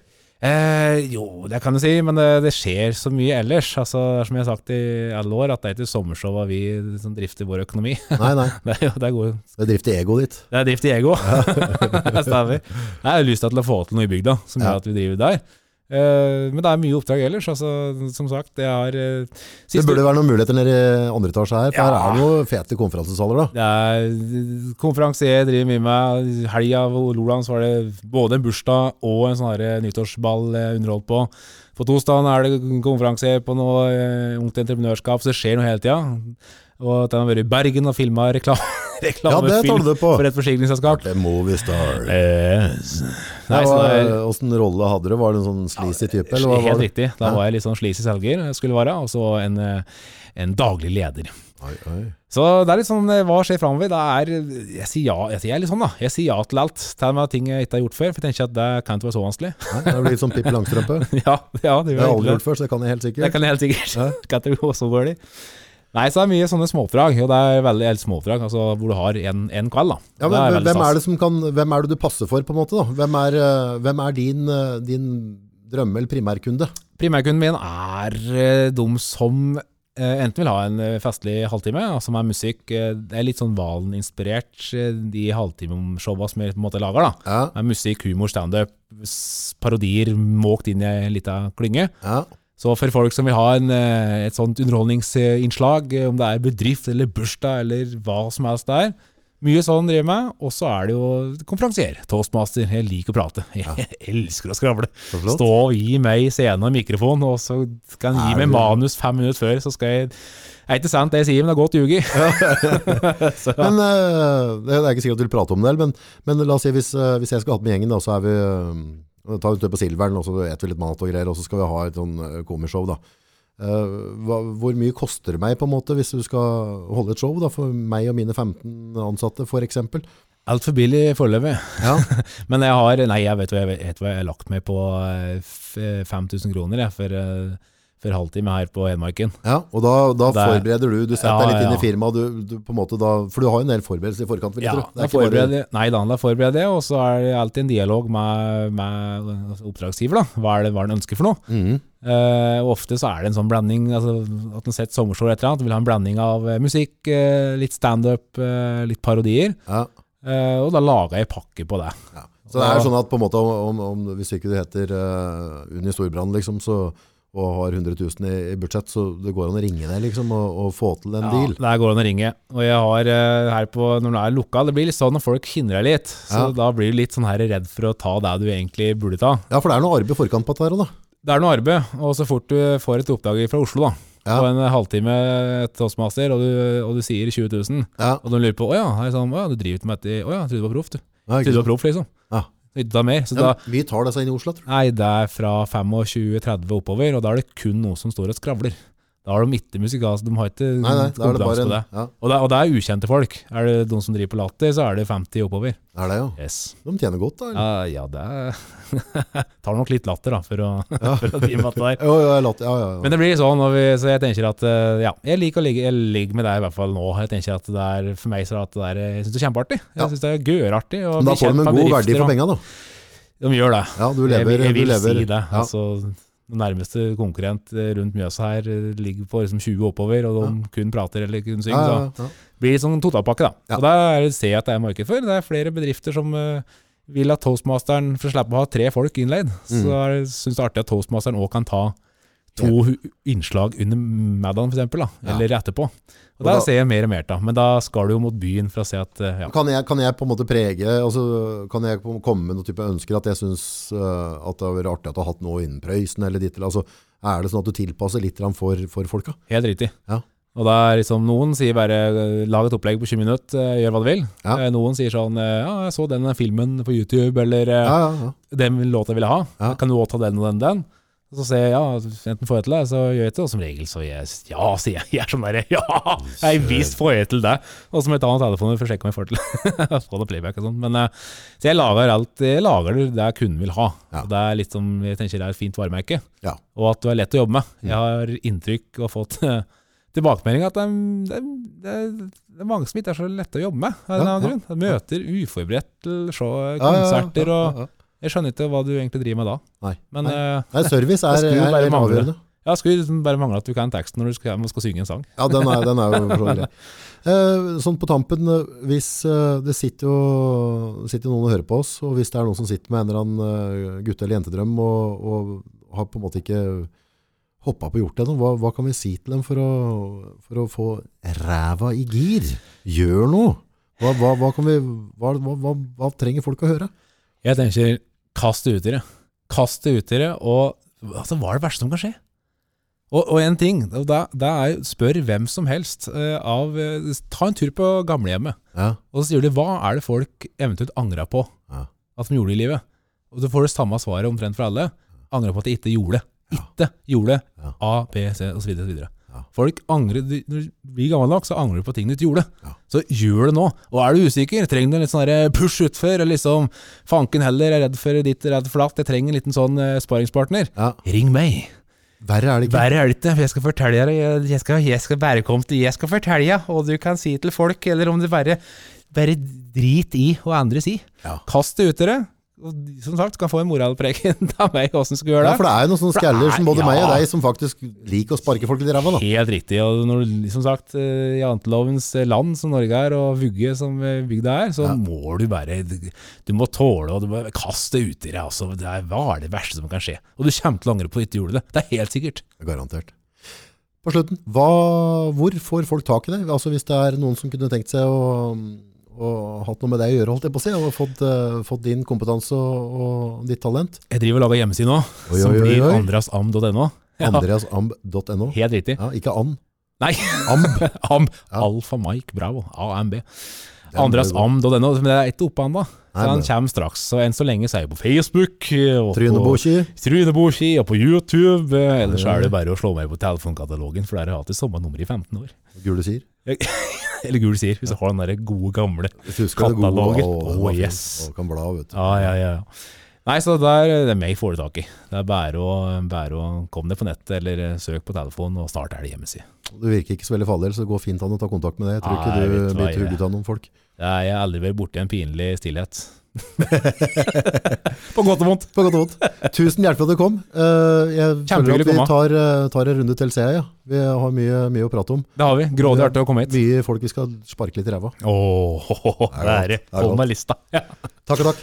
Eh, jo, det kan du si, men det, det skjer så mye ellers. Altså, det er som jeg har sagt i alle år, at det er ikke sommershow vi som drifter vår økonomi. Nei, nei. Det er jo det er god. Det drifter egoet ditt. Det er drift i ego. Stemmer. Jeg har lyst til å få til noe i bygda som Ja. gjør at vi driver der. Eh, men det er mye oppdrag ellers. Altså, som sagt, jeg har eh, Det burde være noen muligheter nede i andre etasje her, for Ja. her er det jo fete konferansesaler da. Det er konferanse jeg driver mye med. Helga på Loland var det både en bursdag og en sånn her nyttårsball underholdt på. På torsdagen er det konferanse på noe uh, ungt entreprenørskap, så det skjer noe hele tida. Og at jeg har vært i Bergen og filma reklam Ja, det tar reklamefilm ja, for et forsikringsselskap. Det Movie Star. Yes. Nei, Nei, er, Åssen rolle hadde du? Var det en sånn sleazy type? Eller hva helt var det? riktig. Da var jeg litt sånn sleazy selger, skulle være, og så en, eh, en daglig leder. Oi, oi. Så det er litt sånn, eh, hva skjer framover? Det er, jeg sier ja, jeg sier litt sånn da. Jeg sier ja til alt. Til og med ting jeg ikke har gjort før, for jeg tenker at det kan ikke være så vanskelig. Nei, det blir litt sånn Pippi Langstrømpe. ja, ja, det Det har jeg aldri gjort før, så det kan jeg helt sikkert. Det kan jeg helt sikkert. Ja. kan ikke gå så dårlig. Nei, så det er mye sånne småoppdrag, og det er veldig helt småoppdrag, altså hvor du har en, en kveld da. Ja, men er hvem er det som kan Hvem er det du passer for, på en måte? da? Hvem er, eh, hvem er din, eh, din drømme- eller primærkunde? Primærkunden min er eh, de som enten vil ha en festlig halvtime, som er musikk, det er litt sånn Valen-inspirert, de halvtimeshowene som vi på en måte lager da. Ja, Med musikk, humor, standup, parodier, måkt inn i en liten klynge. ja. Så for folk som vil ha en, eh, et sånt underholdningsinnslag, eh, om det er bedrift eller bursdag eller hva som helst der, mye sånn driver med, og så er det jo konferansier, toastmaster, jeg liker å prate, jeg elsker å skravle. Stå og gi meg scene og mikrofon, og så kan jeg gi Er meg manus fem minutter før, så skal jeg, det er ikke sant det jeg sier, men det er godt ljugi. Men uh, Det er ikke sikkert du vil prate om det, men, men la oss si hvis, hvis jeg skulle hatt med gjengen, da, så er vi tar en tur på Silveren, og så eter vi litt mat og greier, og så skal vi ha et sånn uh, komishow. da. Eh, hvor mye koster det meg på en måte hvis du skal holde et show da, for meg og mine 15 ansatte, for eksempel? alt for billig foreløpig. Ja, Men jeg har, nei, jeg vet jeg, vet hva jeg har lagt meg på eh, 5000 kroner jeg, for, eh, for halvtime her på Hedmarken. ja og da, da Det er- forbereder du, du setter Ja, deg litt inn i firmaet, du, du, på en måte da, for du har jo en del forberedelser i forkant. jeg Ja. Det er ikke bare- forbereder, nei da, da forbereder jeg, og så er det alltid en dialog med, med oppdragsgiver. da. Hva er det hva han ønsker for noe? Mm. Uh, og ofte så er det en sånn blanding, altså, at en setter sommershow eller et eller annet, vil ha en blanding av eh, musikk, uh, litt standup, uh, litt parodier, ja. Uh, og da lager jeg pakke på det. Ja. Så det er sånn at på en måte om, om, om hvis ikke du heter uh, Unni Storbrann liksom, så, og har 100 000 i, budsjett, så det går an å ringe deg liksom, og, og få til en Ja, deal. går det an å ringe. Og jeg har eh, her på, når det er lukka, det blir litt sånn når folk hindrer deg litt, så Ja. da blir du litt sånn her redd for å ta det du egentlig burde ta. Ja, for det er noe arbeid i forkant på dette her òg, da. Det er noe arbeid, og så fort du får et oppdrag fra Oslo, da, Ja. på en halvtime et toastmaster, og du, og du sier 20 000, Ja, og de lurer på, åja, ja, sånn, ja du driver med dette, åja, jeg trodde du var proff, du. ja, trodde du var proff, liksom. Ja. Ikke ta mer, så Ja, da, vi tar det seg inn i Oslo, tror du? nei, det er fra 25-30 oppover, og da er det kun noe som står og skravler. Da har de ikke musikalsk, de har ikke Nei, nei, det på en, det. ja, Og det, og det er ukjente folk. Er det de som driver på latter, så er det 50 oppover. er det jo. Yes. De tjener godt, da. eller? Ja, ja det er Tar nok litt latter, da, for å, Ja. for å drive med det der. Jo, jo, latter, ja, ja, ja. Men det blir sånn, vi, så jeg tenker at eh, ja, jeg liker å ligge, jeg ligger med deg i hvert fall nå. Jeg tenker at det er, For meg så er det der, jeg synes det er kjempeartig. Jeg syns det er gørartig. Men da får de en god verdi for penga, da. De gjør det. Ja, du lever, jeg, jeg vil du lever. si det. Ja. Altså, nærmeste konkurrent eh, rundt Mjøsa her eh, ligger på liksom 20 oppover, og de kun prater eller kun Ja, synger. ja, Så blir det sånn totalpakke, da. Ja. Og der ser jeg at det er marked for. Det er flere bedrifter som uh, vil at toastmasteren, for å slippe å ha tre folk innleid, Mm. så syns det er artig at toastmasteren òg kan ta to innslag under da, Ja. eller etterpå. Og Der ser jeg mer og mer av. Men da skal du jo mot byen for å se at eh, ja. Kan, jeg, kan jeg på en måte prege altså, Kan jeg komme med noen type ønsker at jeg syns uh, at det hadde vært artig at du har hatt noe innen Prøysen eller ditt eller altså, Er det sånn at du tilpasser litt for, for folka? Helt riktig. Ja. Og da er liksom, Noen sier bare eh, 'lag et opplegg på 20 minutter, eh, gjør hva du vil'. Ja. Eh, Noen sier sånn eh, 'ja, jeg så den filmen på YouTube', eller eh, Ja, ja, ja. 'den låta jeg ville ha'. Kan du òg ta den og den den? Og så sier jeg ja, enten får jeg til det, så gjør jeg det. Og som regel så jeg ja, sier jeg. Jeg er sånn derre ja, jeg visst får jeg til det. Og så må jeg ta en telefon for å sjekke om jeg får til få det playback og sånn. Men eh, så jeg lager alt jeg lager det jeg kunden vil ha. Ja. Og det er litt som jeg tenker det er et fint varemerke. Ja. Og at du er lett å jobbe med. Mm. Jeg har inntrykk og fått eh, tilbakemelding at det er, det, er, det, er, mange som ikke er så lette å jobbe med. Av Ja, ja. Møter uforberedt til ja, ja, konserter og. Jeg skjønner ikke hva du egentlig driver med da. Nei. Men Nei. eh, Nei, service er, er, bare er mangle. avgjørende. ja, skulle liksom bare mangle at du kan teksten når du skal, skal synge en sang. Ja, den er, den er jo grei. Eh, sånn på tampen, eh, hvis det sitter jo sitter noen og hører på oss, og hvis det er noen som sitter med en eller annen gutte- eller jentedrøm og, og har på en måte ikke hoppa på gjort det ennå, hva, hva kan vi si til dem for å, for å få ræva i gir? Gjør noe! Hva, hva, hva, kan vi, trenger folk å høre? Jeg tenker, kast det ut i det. Kast det ut i det, og altså, hva er det verste som kan skje? Og, og en ting, og da, da er spør hvem som helst uh, av eh, Ta en tur på gamlehjemmet, Ja, og så sier du hva er det folk eventuelt angra på Ja. at de gjorde i livet? Og du får det samme svaret omtrent fra alle. Angra på at de ikke gjorde det. Ikke gjorde det. A, B, C osv. osv. Ja. Folk angrer, du- Når du blir gammel nok, så angrer du på ting du ikke gjorde. Ja. Så gjør det nå. Og er du usikker, trenger du en litt sånn push utfor, eller liksom fanken heller, er redd for ditt, redd for datt, jeg trenger en liten sånn eh, sparingspartner. ja. Ring meg. Verre er det ikke. Verre er det ikke, for jeg skal fortelle deg, jeg- skal, jeg skal bare komme til, jeg skal fortelle deg, og du kan si til folk, eller om det bare, bare drit i hva andre sier. Ja. Kast det ut til deg, og som sagt, kan få en moralpreken av meg, hvordan du skal gjøre Ja, for det er jo noen sånne skaller er- som både meg og deg som faktisk liker å sparke folk i ræva. Helt riktig, og når du, som sagt, eh, i antelovens land som Norge er, og vugge som eh, bygda er, så Ja. må du bare, du må tåle, og du må kaste det ut i deg, altså, det er, hva er det verste som kan skje? Og du kommer til å angre på at du ikke gjorde det, det er helt sikkert. Garantert. På slutten, hva, hvor får folk tak i det? Altså Hvis det er noen som kunne tenkt seg å, å hatt noe med deg å gjøre, holdt jeg på å si, og fått, uh, fått din kompetanse og, og ditt talent. Jeg driver og lager hjemmeside nå, Oi, som oi, oi, blir andreasam.no. Ja, Andreasamb.no. helt riktig. Ja, ikke and. Nei, Amb. Amb. Ja. Alfa Mike Bravo, AMB. Andrasamb.no, men det er ikke oppe ennå. Så han kommer straks. Så enn så lenge så er jeg på Facebook, og på Tryneboki. Tryneboki, og på YouTube. eh, Ellers er det bare å slå meg på telefonkatalogen, for der har jeg hatt det samme nummeret i 15 år. Gule sier. Eller gul sier, hvis du har den der gode gamle. Katalogen. å, Oh, yes. Og kan bla, vet du. Ja, ja, ja. Nei, så der, det er meg får du tak i. Det er bare å, bare å komme deg på nettet, eller eh, søk på telefonen, og snart er det hjemmeside. Du virker ikke så veldig farlig, så det går fint an å ta kontakt med deg. Jeg tror Nei, ikke du du blir jeg- tugget av noen folk. Jeg har aldri vært borti en pinlig stillhet. på godt og vondt. På godt og vondt. Tusen hjertelig for at du kom. Eh, Jeg føler at vi tar, eh, tar en runde til, ser jeg. Ja. Vi har mye, mye å prate om. Det har vi. Grådig artig å komme hit. Mye folk vi skal sparke litt i ræva. Åh, det er det. Hold godt. lista. Ja. Takk og takk.